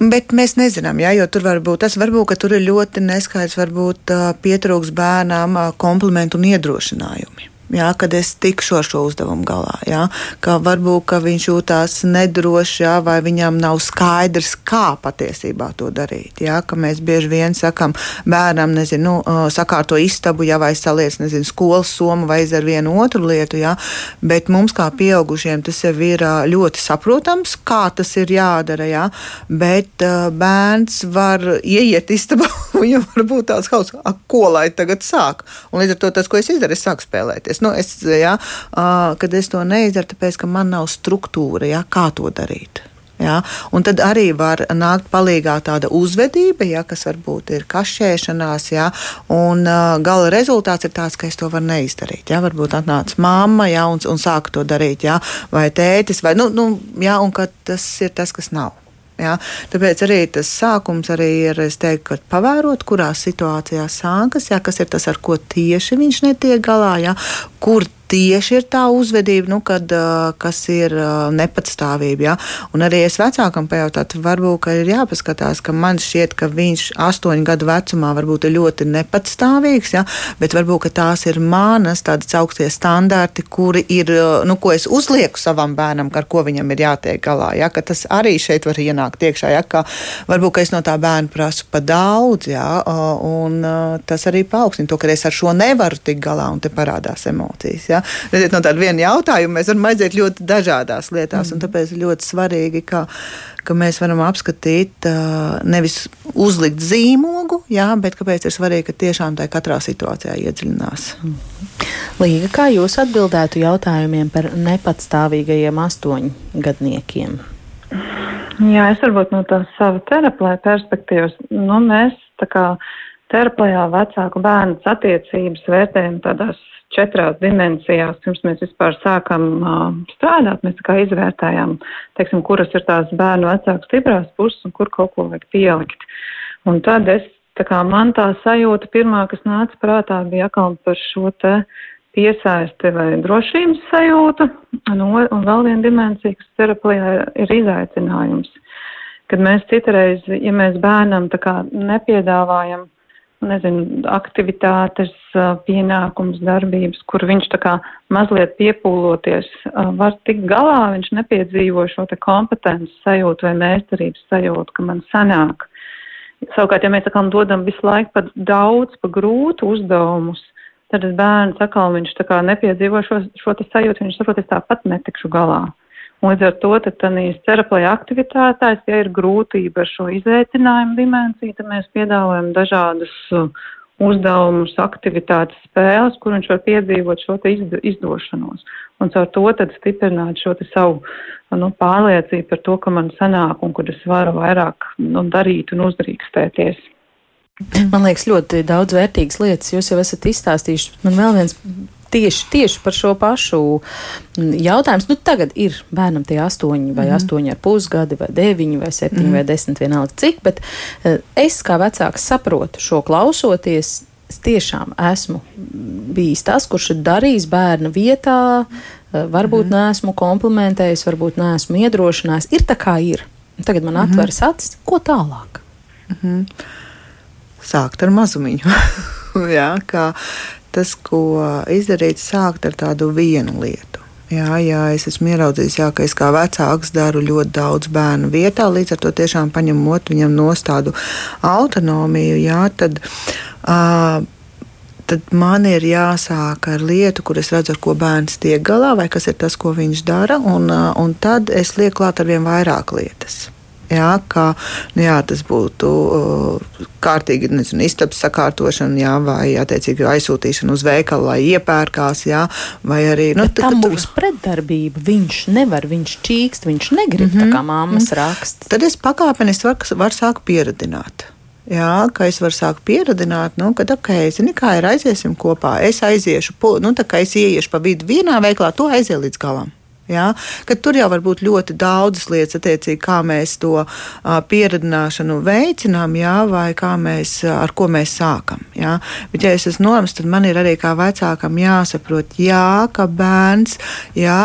Bet mēs nezinām, jā, jo tur var būt tas, varbūt, ka tur ir ļoti neskaidrs, varbūt pietrūks bērnām komplimentu un iedrošinājumi jā, kad es tikšu ar šo uzdevumu galā. Jā, ka varbūt ka viņš jūtās nedroši, jā, vai viņam nav skaidrs, kā patiesībā to darīt. Jā, ka mēs bieži vien sakam bērnam, nezinu, nu, sakārto istabu, jā, vai saliec, nezinu, skolas somu vai izdara vienu otru lietu, jā, bet mums kā pieaugušiem tas jau ir ļoti saprotams, kā tas ir jādara, jā, bet bērns var ieiet istabā viņam var būt tāds hauss, ko lai tagad sāk. Un līdz ar to tas, ko es izdaru, es sāku spēlēties. Nu, es, ja, kad es to neizdaru, tāpēc, ka man nav struktūra, ja, kā to darīt. Ja? Un tad arī var nākt palīdzīgā tāda uzvedība, ja, kas varbūt ir kašķēšanās, ja? un uh, gala rezultāts ir tāds, ka es to varu neizdarīt. Ja? Varbūt atnāca mamma ja, un, un sāka to darīt, ja? vai tētis, vai nu, nu, ja, un tas ir tas, kas nav. Ja? Tāpēc arī tas sākums arī ir teiktu, pavērot, kurās situācijās sākas, ja? kas ir tas, ar ko tieši viņš netiek galā, ja? kur tieši ir tā uzvedība, nu, kad, kas ir nepatstāvība. Ja? Un arī es vecākam pajautātu, varbūt ir jāpaskatās, ka man šķiet, ka viņš astoņu gadu vecumā varbūt ir ļoti nepatstāvīgs, ja? bet varbūt tās ir manas tādas augstie standarti, kuri ir, nu, ko es uzlieku savam bērnam, ar ko viņam ir jātiek galā. Ja? Ka tas arī šeit var ienākt iekšā, ja? ka varbūt ka es no tā bērna prasu pa daudz, ja? un tas arī paaugstina to, ka es ar šo nevaru tikt galā, un te parādās emocijas. Ja? Ja? No tāda viena jautājuma mēs varam aiziet ļoti dažādās lietās, mm. un tāpēc ir ļoti svarīgi, ka, ka mēs varam apskatīt, nevis uzlikt zīmogu, jā, bet kāpēc ir svarīgi, ka tiešām tā katrā situācijā iedziļinās. Mm. Līga, kā jūs atbildētu jautājumiem par nepatstāvīgajiem astoņgadniekiem? Jā, es varbūt no tās sava terapeita perspektīvas, nu, mēs tā kā terapijā vecāku bērnu attiecības vērtējam tādās četrās dimensijās, pirms mēs vispār sākam uh, strādāt. Mēs kā izvērtējām, teiksim, kuras ir tās bērnu vecāku stiprās puses un kur kaut ko vajag pielikt. Un tad es, tā kā man tā sajūta pirmā, kas nāca prātā, bija atkal par šo te piesaisti vai drošības sajūtu. No, un vēl viena dimensija, kas terapijā ir izaicinājums. Kad mēs citreiz, ja mēs bērnam tā kā nepiedāvājam nezinu, aktivitātes, pienākums, darbības, kur viņš tā kā mazliet piepūloties var tikt galā, viņš nepiedzīvo šo te kompetences sajūtu vai mēstarības sajūtu, ka man sanāk. Savukārt, ja mēs atkal dodam visu laiku pat daudz, pa grūtu uzdevumus, tad bērns atkal viņš tā kā nepiedzīvo šo, šo te sajūtu, viņš saprot, es tāpat netikšu galā. Līdz ar to tādīs terapija aktivitātēs, ja ir grūtība ar šo izaicinājumu dimensiju, tad mēs piedāvājam dažādus uh, uzdevumus, aktivitātes, spēles, kur viņš var piedzīvot šo izdošanos. Un caur to tad stiprināt šo savu nu, pārliecību par to, ka man sanāk un kur es varu vairāk nu, darīt un uzdrīkstēties. Man liekas, ļoti daudz vērtīgas lietas jūs jau esat izstāstījuši. Man vēl viens tieši, tieši par šo pašu mm, jautājumu. Nu, tagad ir bērnam tie astoņi vai mm. astoņi ar pusgadi, vai deviņi, vai septiņi, mm. vai desmit, vienalga cik, bet eh, es kā vecāks saprotu šo klausoties. Es tiešām esmu bijis tas, kurš ir darījis bērna vietā, eh, varbūt mm. neesmu komplimentējis, varbūt neesmu iedrošinājis. Ir tā kā ir. Tagad man mm -hmm. atveras acis, ko tālāk? Mm -hmm. Sākt ar mazumiņu. Jā, kā tas, ko izdarīt, sākt ar tādu vienu lietu. Jā, jā, es esmu ieraudzījis, jā, ka es kā vecāks daru ļoti daudz bērnu vietā, līdz ar to tiešām paņemot viņam nostādu autonomiju. Jā, tad, uh, tad man ir jāsāk ar lietu, kur es redzu, ar ko bērns tiek galā, vai kas ir tas, ko viņš dara, un, un tad es lieku klāt ar vien vairāk lietas. Jā, kā, nu jā, tas būtu uh, kārtīgi nezinu, istabas sakārtošana, jā, vai attiecīgi aizsūtīšana uz veikalu, lai iepērkās, jā, vai arī. Nu, tam būs pretdarbība. Viņš nevar, viņš čīkst, viņš negrib, mm -hmm. tā kā mammas mm -hmm. raksta. Tad es pakāpeniski varu var sākt pieradināt. Jā, ka es varu sākt pieradināt, nu, ka, ok, zini, kā ir aiziesim kopā. Es aiziešu, nu, tā kā es ieiešu pa vidu vienā veiklā, to aiziet līdz galam. Ja? Tur jau var būt ļoti daudzas lietas, attiecīgi, kā mēs to pieredzināšanu veicinām, ja? vai mēs, ar ko mēs sākam. Ja? Bet, ja es esmu nolems, tad man ir arī kā vecākam jāsaprot, jā, ka bērns jā,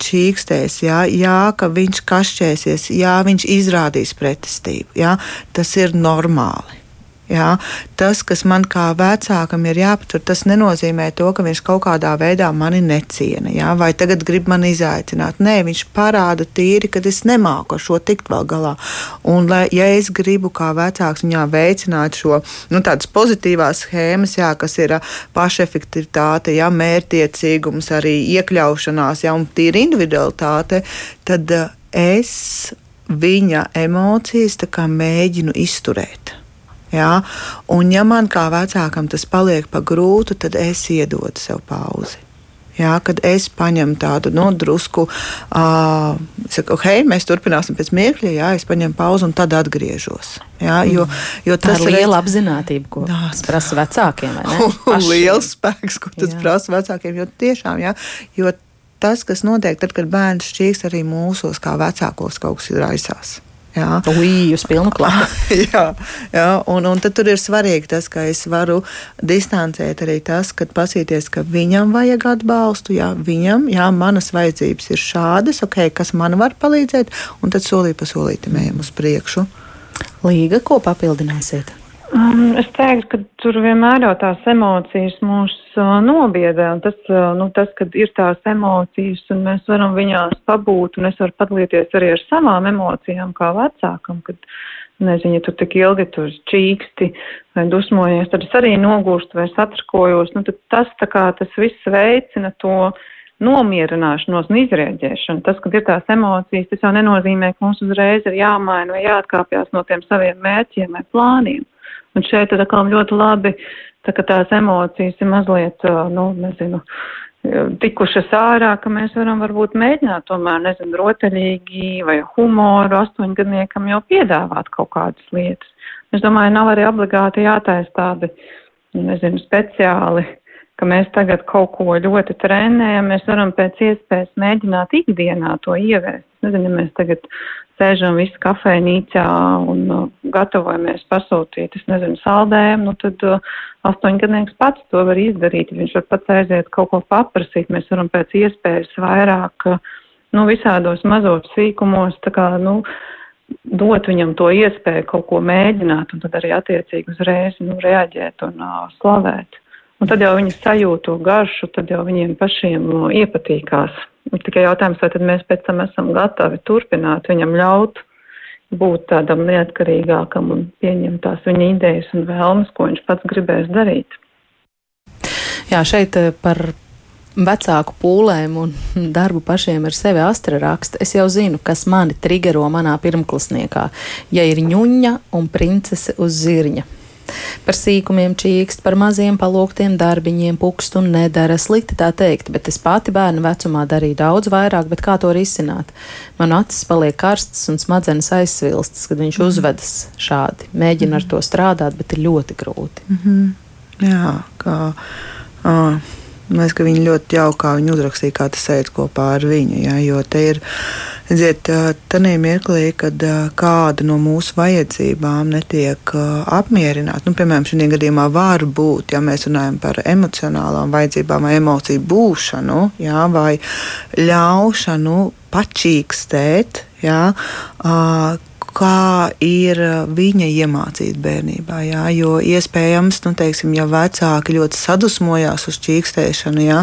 čīkstēs, jā, jā, ka viņš kašķēsies, jā, viņš izrādīs pretestību. Jā? Tas ir normāli. Jā. Tas, kas man kā vecākam ir jāpatur, tas nenozīmē to, ka viņš kaut kādā veidā mani neciena, jā, vai tagad grib mani izaicināt. Nē, viņš parāda tīri, ka es nemāku ar šo tikt vēl galā. Un, lai, ja es gribu kā vecāks viņā veicināt šo nu, tādas pozitīvās schēmas, jā, kas ir pašefektivitāte, jā, mērķtiecīgums, arī iekļaušanās, jā, un tīra individualitāte, tad es viņa emocijas mēģinu izturēt. Jā? Un, ja man kā vecākam tas paliek par grūtu, tad es iedodu sev pauzi. Jā, kad es paņemu tādu nu, drusku, uh, saku, ok, mēs turpināsim pēc mirkļa, jā, es paņemu pauzi un tad atgriežos. Jā, jo, jo tā ir liela redz... apziņotība, ko tas prasa vecākiem. Liels spēks, ko tas jā. prasa vecākiem. Jo tiešām, jā, jo tas, kas notiek tad, kad bērns šķīst arī mūsos, kā vecākos, kaut kas ir aizsās. Jā, uz pilnu klāstu. jā, jā un, un tad tur ir svarīgi tas, ka es varu distancēt arī tas, kad pasīties, ka viņam vajag atbalstu, jā, viņam, jā, manas vajadzības ir šādas, ok, kas man var palīdzēt, un tad solī pa solītam ejam uz priekšu. Līga, ko papildināsiet? Um, es teiktu, ka tur vienmēr jau tās emocijas mūs uh, nobiedē, un tas, uh, nu, tas, kad ir tās emocijas, un mēs varam viņās pabūt, un es varu padalīties arī ar savām emocijām kā vecākam, kad, nezinu, ja tu tik ilgi tur čīksti vai dusmojies, tad es arī nogūstu vai satrikojos, nu, tad tas tā kā tas viss veicina to nomierināšanos un izrēģēšanu. Tas, kad ir tās emocijas, tas jau nenozīmē, ka mums uzreiz ir jāmaina vai jāatkāpjas no tiem saviem mērķiem vai plāniem. Un šeit ir atkal ļoti labi, tā, ka tās emocijas ir mazliet, nu, nezinu, tikušas ārā, ka mēs varam varbūt mēģināt tomēr, nezinu, rotaļīgi vai humoru astoņgadniekam jau piedāvāt kaut kādas lietas. Es domāju, nav arī obligāti jātaisa tādi, nezinu, speciāli ka mēs tagad kaut ko ļoti trenējam, mēs varam pēc iespējas mēģināt ikdienā to ieviest. Nezinu, ja mēs tagad sēžam visi kafejnīcā un uh, gatavojamies pasūtīt, es nezinu, saldējumu, nu tad uh, astoņgadnieks pats to var izdarīt. Viņš var pats aiziet kaut ko paprasīt. Mēs varam pēc iespējas vairāk, uh, nu, visādos mazos sīkumos, tā kā, nu, dot viņam to iespēju kaut ko mēģināt un tad arī attiecīgi uzreiz, nu, reaģēt un uh, slavēt. Un tad jau viņi sajūt to garšu, tad jau viņiem pašiem iepatīkās. Tikai jautājums, vai mēs pēc tam esam gatavi turpināt viņam ļaut būt tādam neatkarīgākam un pieņemt tās viņa idejas un vēlmes, ko viņš pats gribēs darīt. Jā, šeit eh, par vecāku pūlēm un darbu pašiem ar sevi astra raksta. Es jau zinu, kas mani trigero manā pirmklasniekā, ja ir ņuņa un princese uz zirņa. Par sīkumiem čīkst, par maziem palūgtiem darbiņiem pukst un nedara. Slikti tā teikt, bet es pati bērnu vecumā darīju daudz vairāk, bet kā to risināt? Man acis paliek karstas un smadzenes aizsvilstas, kad viņš mm. uzvedas šādi. Mēģina ar to strādāt, bet ir ļoti grūti. Mm -hmm. Jā, kā. Uh. Man liekas, ka viņi ļoti jaukā viņi uzrakstīja, kā tas sēž kopā ar viņu. Ja, jo te ir, redziet, tādā mirklī, kad kāda no mūsu vajadzībām netiek apmierināta, nu, piemēram, šajā gadījumā var būt, ja mēs runājam par emocionālām vajadzībām vai emociju būšanu, ja, vai ļaušanu pačīkstēt, ja, kā ir uh, viņa iemācīta bērnībā. Jā, jo iespējams, nu, teiksim, ja vecāki ļoti sadusmojās uz čīkstēšanu, jā,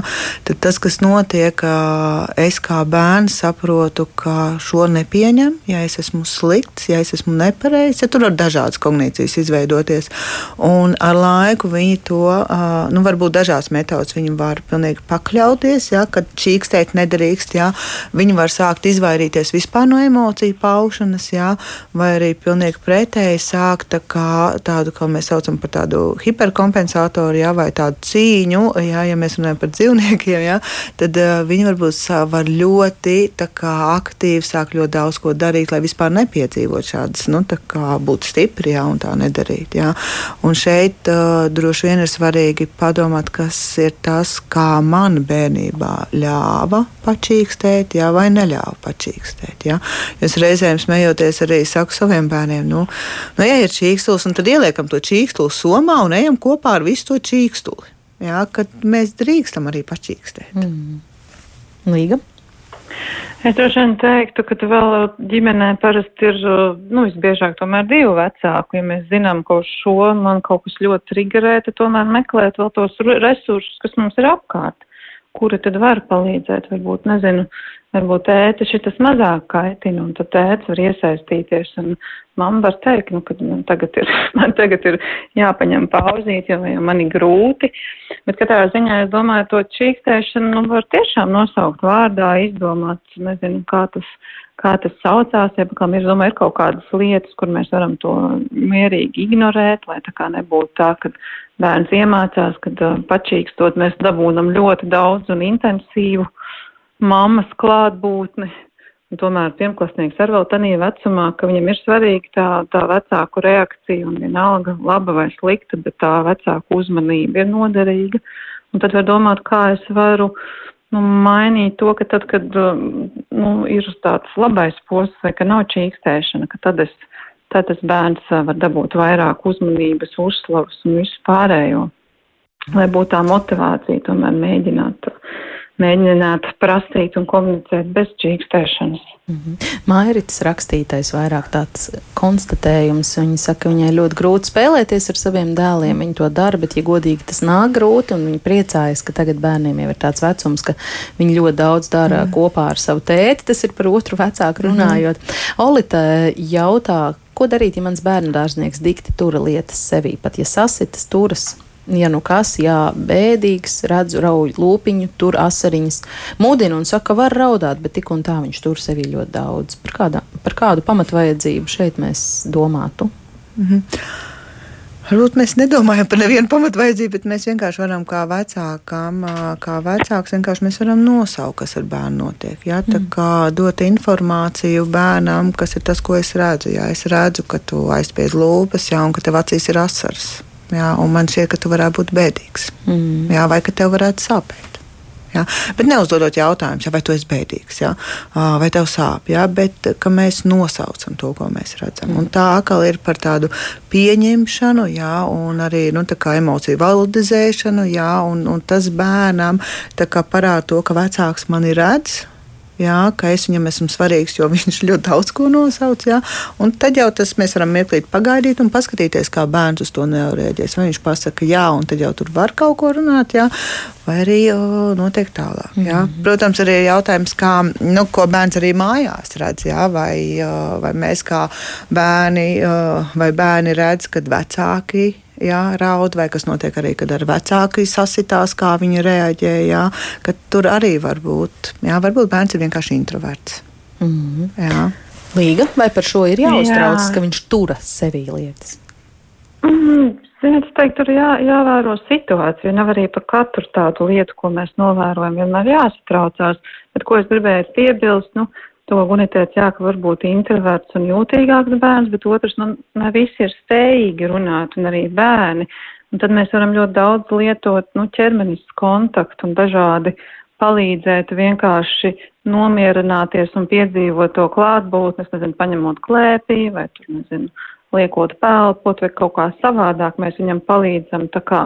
tad tas, kas notiek, uh, es kā bērns saprotu, ka šo nepieņem, ja es esmu slikts, ja es esmu nepareizs, ja tur var dažādas kognīcijas izveidoties. Un ar laiku viņi to, uh, nu, varbūt dažās metodas viņi var pilnīgi pakļauties, ja, kad čīkstēt nedrīkst, ja, viņi var sākt izvairīties vispār no emociju paušanas, ja, vai arī pilnīgi pretēji sākt tā kā, tādu, kā mēs saucam par tādu hiperkompensātoru, jā, vai tādu cīņu, jā, ja mēs runājam par dzīvniekiem, jā, tad uh, viņi varbūt var ļoti kā, aktīvi sākt ļoti daudz ko darīt, lai vispār nepiedzīvot šādas, nu, tā kā būt stipri, jā, un tā nedarīt, jā. Un šeit uh, droši vien ir svarīgi padomāt, kas ir tas, kā man bērnībā ļāva pačīkstēt, jā, vai neļāva pačīkstēt, jā. Es reizēm smejoties arī saku saviem bērniem, nu, nu ja ir čīkstulis, tad ieliekam to čīkstuli somā un ejam kopā ar visu to čīkstuli. Jā, kad mēs drīkstam arī pačīkstēt. Mm. Līga? Es droši vien teiktu, ka vēl ģimenē parasti ir, nu, visbiežāk tomēr divi vecāki. Ja mēs zinām, ka uz šo man kaut kas ļoti triggerē, tad tomēr meklēt vēl tos resursus, kas mums ir apkārt kuri tad var palīdzēt, varbūt, nezinu, varbūt tēti šitas mazāk kaitina, un tad tēts var iesaistīties, un mamma var teikt, nu, ka man tagad ir, man tagad ir jāpaņem pauzīt, jo, jo man ir grūti, bet katrā ziņā, es domāju, to čīkstēšanu, nu, var tiešām nosaukt vārdā, izdomāt, nezinu, kā tas kā tas saucās, ja kam ir, domāju, ir kaut kādas lietas, kur mēs varam to mierīgi ignorēt, lai tā kā nebūtu tā, ka bērns iemācās, kad uh, pačīkstot mēs dabūnam ļoti daudz un intensīvu mammas klātbūtni. Tomēr pirmklasnieks ar vēl tādā vecumā, ka viņam ir svarīga tā, tā vecāku reakcija un vienalga laba vai slikta, bet tā vecāku uzmanība ir noderīga. Un tad var domāt, kā es varu uh, nu, mainīt to, ka tad, kad um, nu, ir tāds labais posms vai ka nav čīkstēšana, ka tad, es, tad tas bērns uh, var dabūt vairāk uzmanības, uzslavas un visu pārējo. Lai būtu tā motivācija tomēr mēģināt, mēģināt prasīt un komunicēt bez čīkstēšanas. Mm -hmm. Mairits rakstītais vairāk tāds konstatējums. Viņa saka, ka viņai ļoti grūti spēlēties ar saviem dēliem. Viņa to dara, bet, ja godīgi, tas nāk grūti, viņa priecājas, ka tagad bērniem jau ir tāds vecums, ka viņi ļoti daudz dara mm. kopā ar savu tēti. Tas ir par otru vecāku mhm. runājot. Mm -hmm. Olita jautā, ko darīt, ja mans bērnu dārznieks dikti tura lietas sevī, pat ja sasitas turas ja nu kas, jā, bēdīgs, redzu rauj lūpiņu, tur asariņas, mudina un saka, var raudāt, bet tik un tā viņš tur sevi ļoti daudz. Par, kādā, par kādu pamatvajadzību šeit mēs domātu? -hmm. Varbūt mēs nedomājam par nevienu pamatvajadzību, bet mēs vienkārši varam kā vecākām, kā vecāks, vienkārši mēs varam nosaukt, kas ar bērnu notiek. Jā, tā mm. kā dot informāciju bērnam, kas ir tas, ko es redzu. Jā, es redzu, ka tu aizspiedz lūpas, jā, un ka tev acīs ir asaras. Jā, un man šķiet, ka tu varētu būt bēdīgs. Mm. Jā, vai ka tev varētu sāpēt. Jā, bet neuzdodot jautājumus, vai tu esi bēdīgs, jā, vai tev sāp, jā, bet mēs nosaucam to, ko mēs redzam. Mm. Un tā atkal ir par tādu pieņemšanu, jā, un arī nu, emociju validizēšanu, jā, un, un tas bērnam parāda to, ka vecāks mani redz jā, ka es viņam esmu svarīgs, jo viņš ļoti daudz ko nosauc. Jā, un tad jau tas mēs varam mirklīt pagaidīt un paskatīties, kā bērns uz to nereaģēs. Vai viņš pasaka jā, un tad jau tur var kaut ko runāt, jā, vai arī notiek tālāk. Jā. Mm -hmm. Protams, arī ir jautājums, kā, nu, ko bērns arī mājās redz, jā, vai, vai mēs kā bērni, vai bērni redz, kad vecāki jā, raud, vai kas notiek arī, kad ar vecāku sasitās, kā viņi reaģē. Jā, tur arī var būt, jā, varbūt bērns ir vienkārši introverts. Mm -hmm. Jā. Līga, vai par šo ir jāuztraucas, jā. ka viņš turas sevī lietas? Mm, Ziniet, es teiktu, tur jā, jāvēro situācija. Nav arī par katru tādu lietu, ko mēs novērojam, vienmēr jāsatraucās. Bet ko es gribēju piebilst, nu, to Gunitēts, jā, ka varbūt introverts un jūtīgāks bērns, bet otrs, nu, ne visi ir spējīgi runāt, un arī bērni. Un tad mēs varam ļoti daudz lietot, nu, ķermenis kontaktu un dažādi palīdzēt vienkārši nomierināties un piedzīvot to klātbūtni, nezinu, paņemot klēpī vai tur, nezinu, liekot pelpot vai kaut kā savādāk, mēs viņam palīdzam tā kā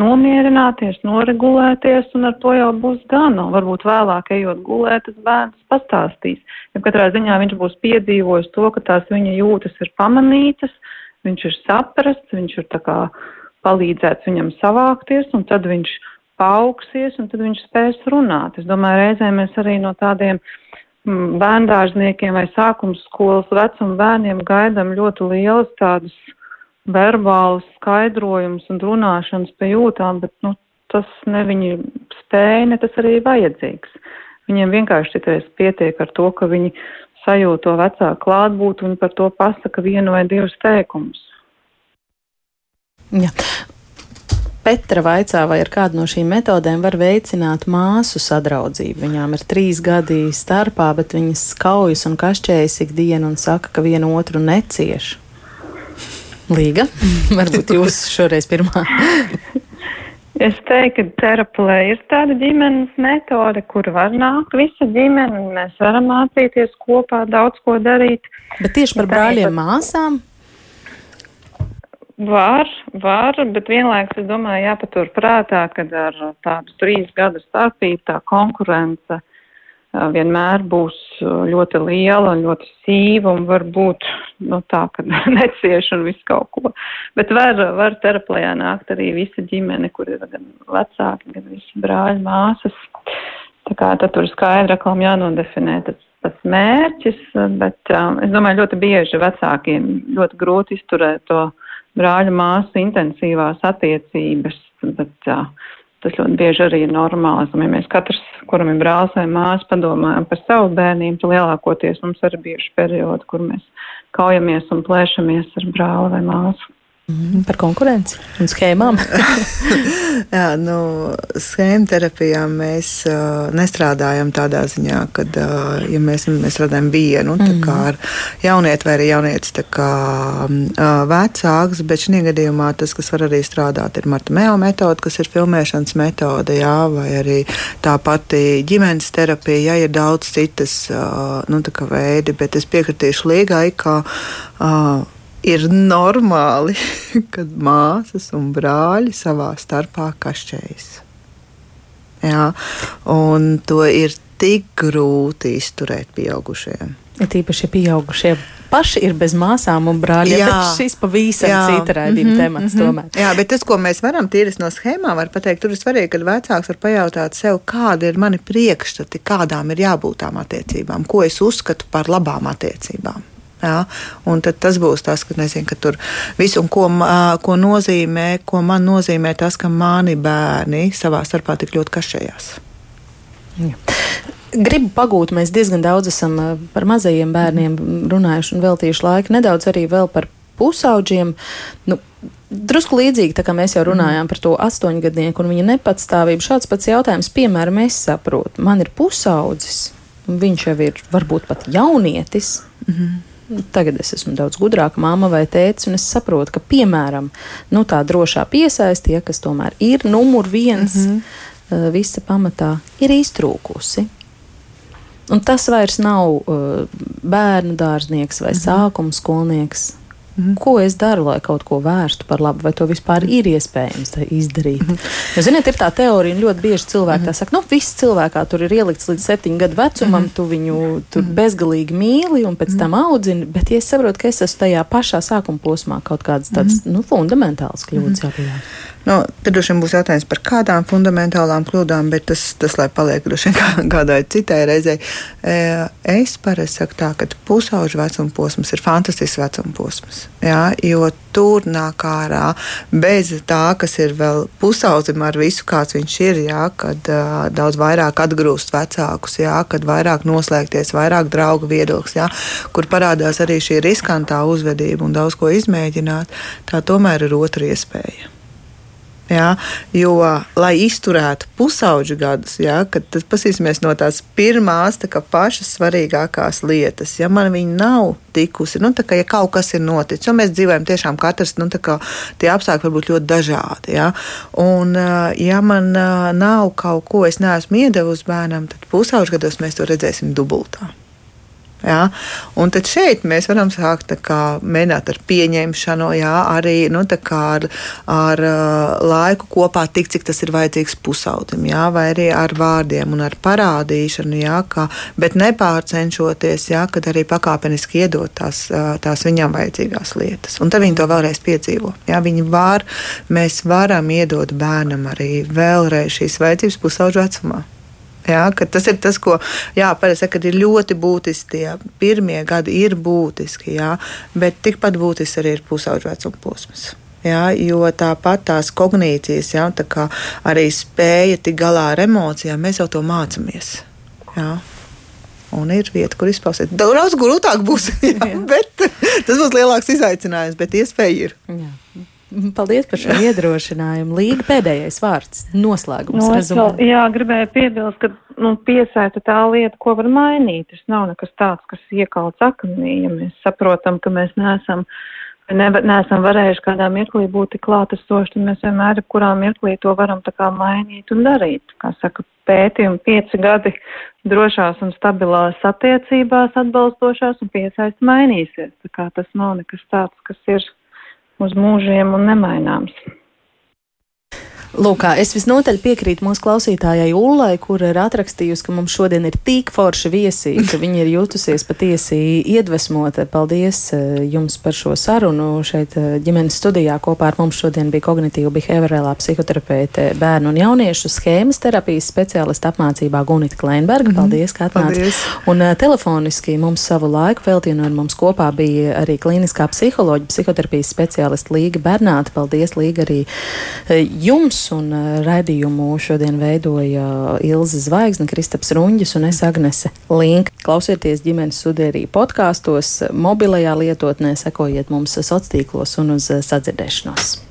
nomierināties, noregulēties, un ar to jau būs gana. Varbūt vēlāk, ejot gulēt, tas bērns pastāstīs. Ja katrā ziņā viņš būs piedzīvojis to, ka tās viņa jūtas ir pamanītas, viņš ir saprasts, viņš ir palīdzēts viņam savākties, un tad viņš paaugsies, un tad viņš spēs runāt. Es domāju, reizē mēs arī no tādiem mm, bērndārzniekiem vai sākums skolas vecuma bērniem gaidām ļoti lielas tādas verbāls skaidrojums un runāšanas pie jūtām, bet nu, tas ne viņi spēja, ne tas arī vajadzīgs. Viņiem vienkārši citreiz pietiek ar to, ka viņi sajūt to vecāku klātbūtu un par to pasaka vienu vai divus teikumus. Ja. Petra vaicā, vai ar kādu no šīm metodēm var veicināt māsu sadraudzību. Viņām ir trīs gadi starpā, bet viņas kaujas un kašķējas ikdienu un saka, ka viena otru necieš. Līga, varbūt jūs šoreiz pirmā. Es teiktu, ka terapija ir tāda ģimenes metode, kur var nākt visa ģimene, mēs varam mācīties kopā daudz ko darīt. Bet tieši par brāļiem, māsām? Var, var, bet vienlaikus es domāju, jāpatur prātā, ka ar tādu trīs gadu starpību tā konkurence vienmēr būs ļoti liela un ļoti sīva un var būt nu, tā, ka necieš un visu kaut ko. Bet var, var terapijā nākt arī visa ģimene, kur ir gan vecāki, gan visi brāļi, māsas. Tā kā tad tur skaidri atkal jānodefinē tas, tas mērķis, bet um, es domāju, ļoti bieži vecākiem ļoti grūti izturēt to brāļa māsu intensīvās attiecības, bet uh, tas ļoti bieži arī ir normāli. Ja mēs katrs, kuram ir brālis vai māsa, padomājam par savu bērnību, tad lielākoties mums ir bijuši periodi, kur mēs kaujamies un plēšamies ar brāli vai māsu. Mm, par konkurenci un schēmām. Jā, nu, schēmu terapijā mēs uh, nestrādājam tādā ziņā, ka, uh, ja mēs, mēs strādājam vienu, mm -hmm. ar jaunieti vai arī jaunietis kā uh, vecāks, bet šī gadījumā tas, kas var arī strādāt, ir Marta Mēla metode, kas ir filmēšanas metode, jā, vai arī tā pati ģimenes terapija, jā, ir daudz citas uh, nu, veidi, bet es piekritīšu līgai, ka uh, ir normāli, kad māsas un brāļi savā starpā kašķējas. Jā, un to ir tik grūti izturēt pieaugušiem. Ir tīpaši pieaugušie paši ir bez māsām un brāļiem. Jā, šis pavisam cita raidījuma mm -hmm, temats. Mm -hmm. Tomēr. Jā, bet tas, ko mēs varam tīrist no schēmām, var pateikt, tur ir svarīgi, ka vecāks var pajautāt sev, kādi ir mani priekšstati, kādām ir jābūt tām attiecībām, ko es uzskatu par labām attiecībām. Jā, un tas būs tas, ka, nezinu, ka tur viss, ko, ko nozīmē, ko man nozīmē tas, ka mani bērni savā starpā tik ļoti kašējās. Jā. Gribu pagūt, mēs diezgan daudz esam par mazajiem bērniem runājuši un veltījuši laiku, nedaudz arī par pusauģiem. Nu, Drusku līdzīgi, kā mēs jau runājām par to astoņgadnieku un viņa nepatstāvību. Šāds pats jautājums, piemēram, es saprotu, man ir pusaudzis, un viņš jau ir varbūt pat jaunietis. Mm -hmm Tagad es esmu daudz gudrāka mamma vai tēvs, un es saprotu, ka, piemēram, nu, tā drošā piesaistīja, kas tomēr ir numur viens mm -hmm. visa pamatā, ir iztrūkusi. Un tas vairs nav uh, bērnu dārznieks vai mm -hmm. sākuma skolnieks. Mm. Ko es daru, lai kaut ko vērstu par labu, vai to vispār ir iespējams izdarīt? Mm. Jo, ziniet, ir tā teorija, un ļoti bieži cilvēki mm. tā saka, nu, viss cilvēkā tur ir ielikts līdz septiņu gadu vecumam, mm. tu viņu tur mm. bezgalīgi mīli un pēc mm. tam audzini, bet, ja es saprotu, ka es esmu tajā pašā sākuma posmā, kaut kādas tādas mm. nu, fundamentālas kļūdas mm. jāpieļauj. Nu, tad droši vien būs jautājums par kādām fundamentālām kļūdām, bet tas, tas lai paliek droši vien kā, kādai citai reizei. E, es parasti saku tā, ka pusauģa vecuma posms ir fantastisks vecuma posms. Jā, jo tur nāk ārā bez tā, kas ir vēl pusaudzim ar visu, kāds viņš ir. Jā, kad uh, daudz vairāk atgrūst vecākus, jā, kad vairāk noslēgties, vairāk draugu viedoklis, jā, kur parādās arī šī riskantā uzvedība un daudz ko izmēģināt. Tā tomēr ir otra iespēja. Ja, jo, lai izturētu pusauģu gadus, ja, tad paskatīsimies no tās pirmās, tā pašas svarīgākās lietas. Ja man viņa nav tikusi, nu, kā, ja kaut kas ir noticis, jo mēs dzīvojam tiešām katrs, nu, kā, tie apstākļi var būt ļoti dažādi. Ja, un, ja man nav kaut ko, es neesmu iedevusi bērnam, tad pusauģu gados mēs to redzēsim dubultā. Ja? Un tad šeit mēs varam sākt kā, mēģināt ar pieņemšanu, jā, arī nu, ar, ar laiku kopā, tik cik tas ir vajadzīgs pusaudim, jā, vai arī ar vārdiem un ar parādīšanu, jā, kā, bet nepārcenšoties, jā, kad arī pakāpeniski iedot tās, tās viņam vajadzīgās lietas. Un tad viņi to vēlreiz piedzīvo. Jā, viņi var, mēs varam iedot bērnam arī vēlreiz šīs vajadzības pusauģu vecumā. Jā, tas ir tas, ko parasti saka, ir ļoti būtiski. Tie pirmie gadi ir būtiski, jā, bet tikpat būtisks arī ir pusauģu vecuma posms. Jā, jo tāpat tās kognīcijas, jā, tā arī spēja tikt galā ar emocijām, mēs jau to mācāmies. Jā. Un ir vieta, kur izpausties. Daudz grūtāk būs, jā, bet tas būs lielāks izaicinājums, bet iespēja ir. Jā. Paldies par šo iedrošinājumu. Līga pēdējais vārds, noslēgums. No, nu, vēl, jā, gribēju piebilst, ka nu, piesaista tā lieta, ko var mainīt. Tas nav nekas tāds, kas iekalts akmenī. Ja mēs saprotam, ka mēs neesam, ne, neesam varējuši kādā mirklī būt klātesoši, tad mēs vienmēr, kurā mirklī to varam tā kā mainīt un darīt. Kā saka, pētījumi pieci gadi drošās un stabilās attiecībās atbalstošās un piesaista mainīsies. Tā kā tas nav nekas tāds, kas ir uz mūžiem un nemaināms. Lūk, es visnotaļ piekrītu mūsu klausītājai Ullai, kur ir atrakstījusi, ka mums šodien ir tik forši viesi, ka viņa ir jutusies patiesi iedvesmota. Paldies eh, jums par šo sarunu. Šeit eh, ģimenes studijā kopā ar mums šodien bija kognitīva behaviorālā psihoterapeite bērnu un jauniešu schēmas terapijas speciālista apmācībā Gunita Kleinberga. Mhm. Paldies, ka atnācāt. Un uh, telefoniski mums savu laiku veltīja, un ar mums kopā bija arī klīniskā psiholoģija, psihoterapijas speciālista Līga Bernāta. Paldies, Līga, arī jums! Un raidījumu šodien veidoja Ilze Zvaigzne, Kristaps Runģis un es Agnese Link. Klausieties ģimenes studērī podkāstos, mobilajā lietotnē, sekojiet mums sociālos tīklos un uz sadzirdēšanos.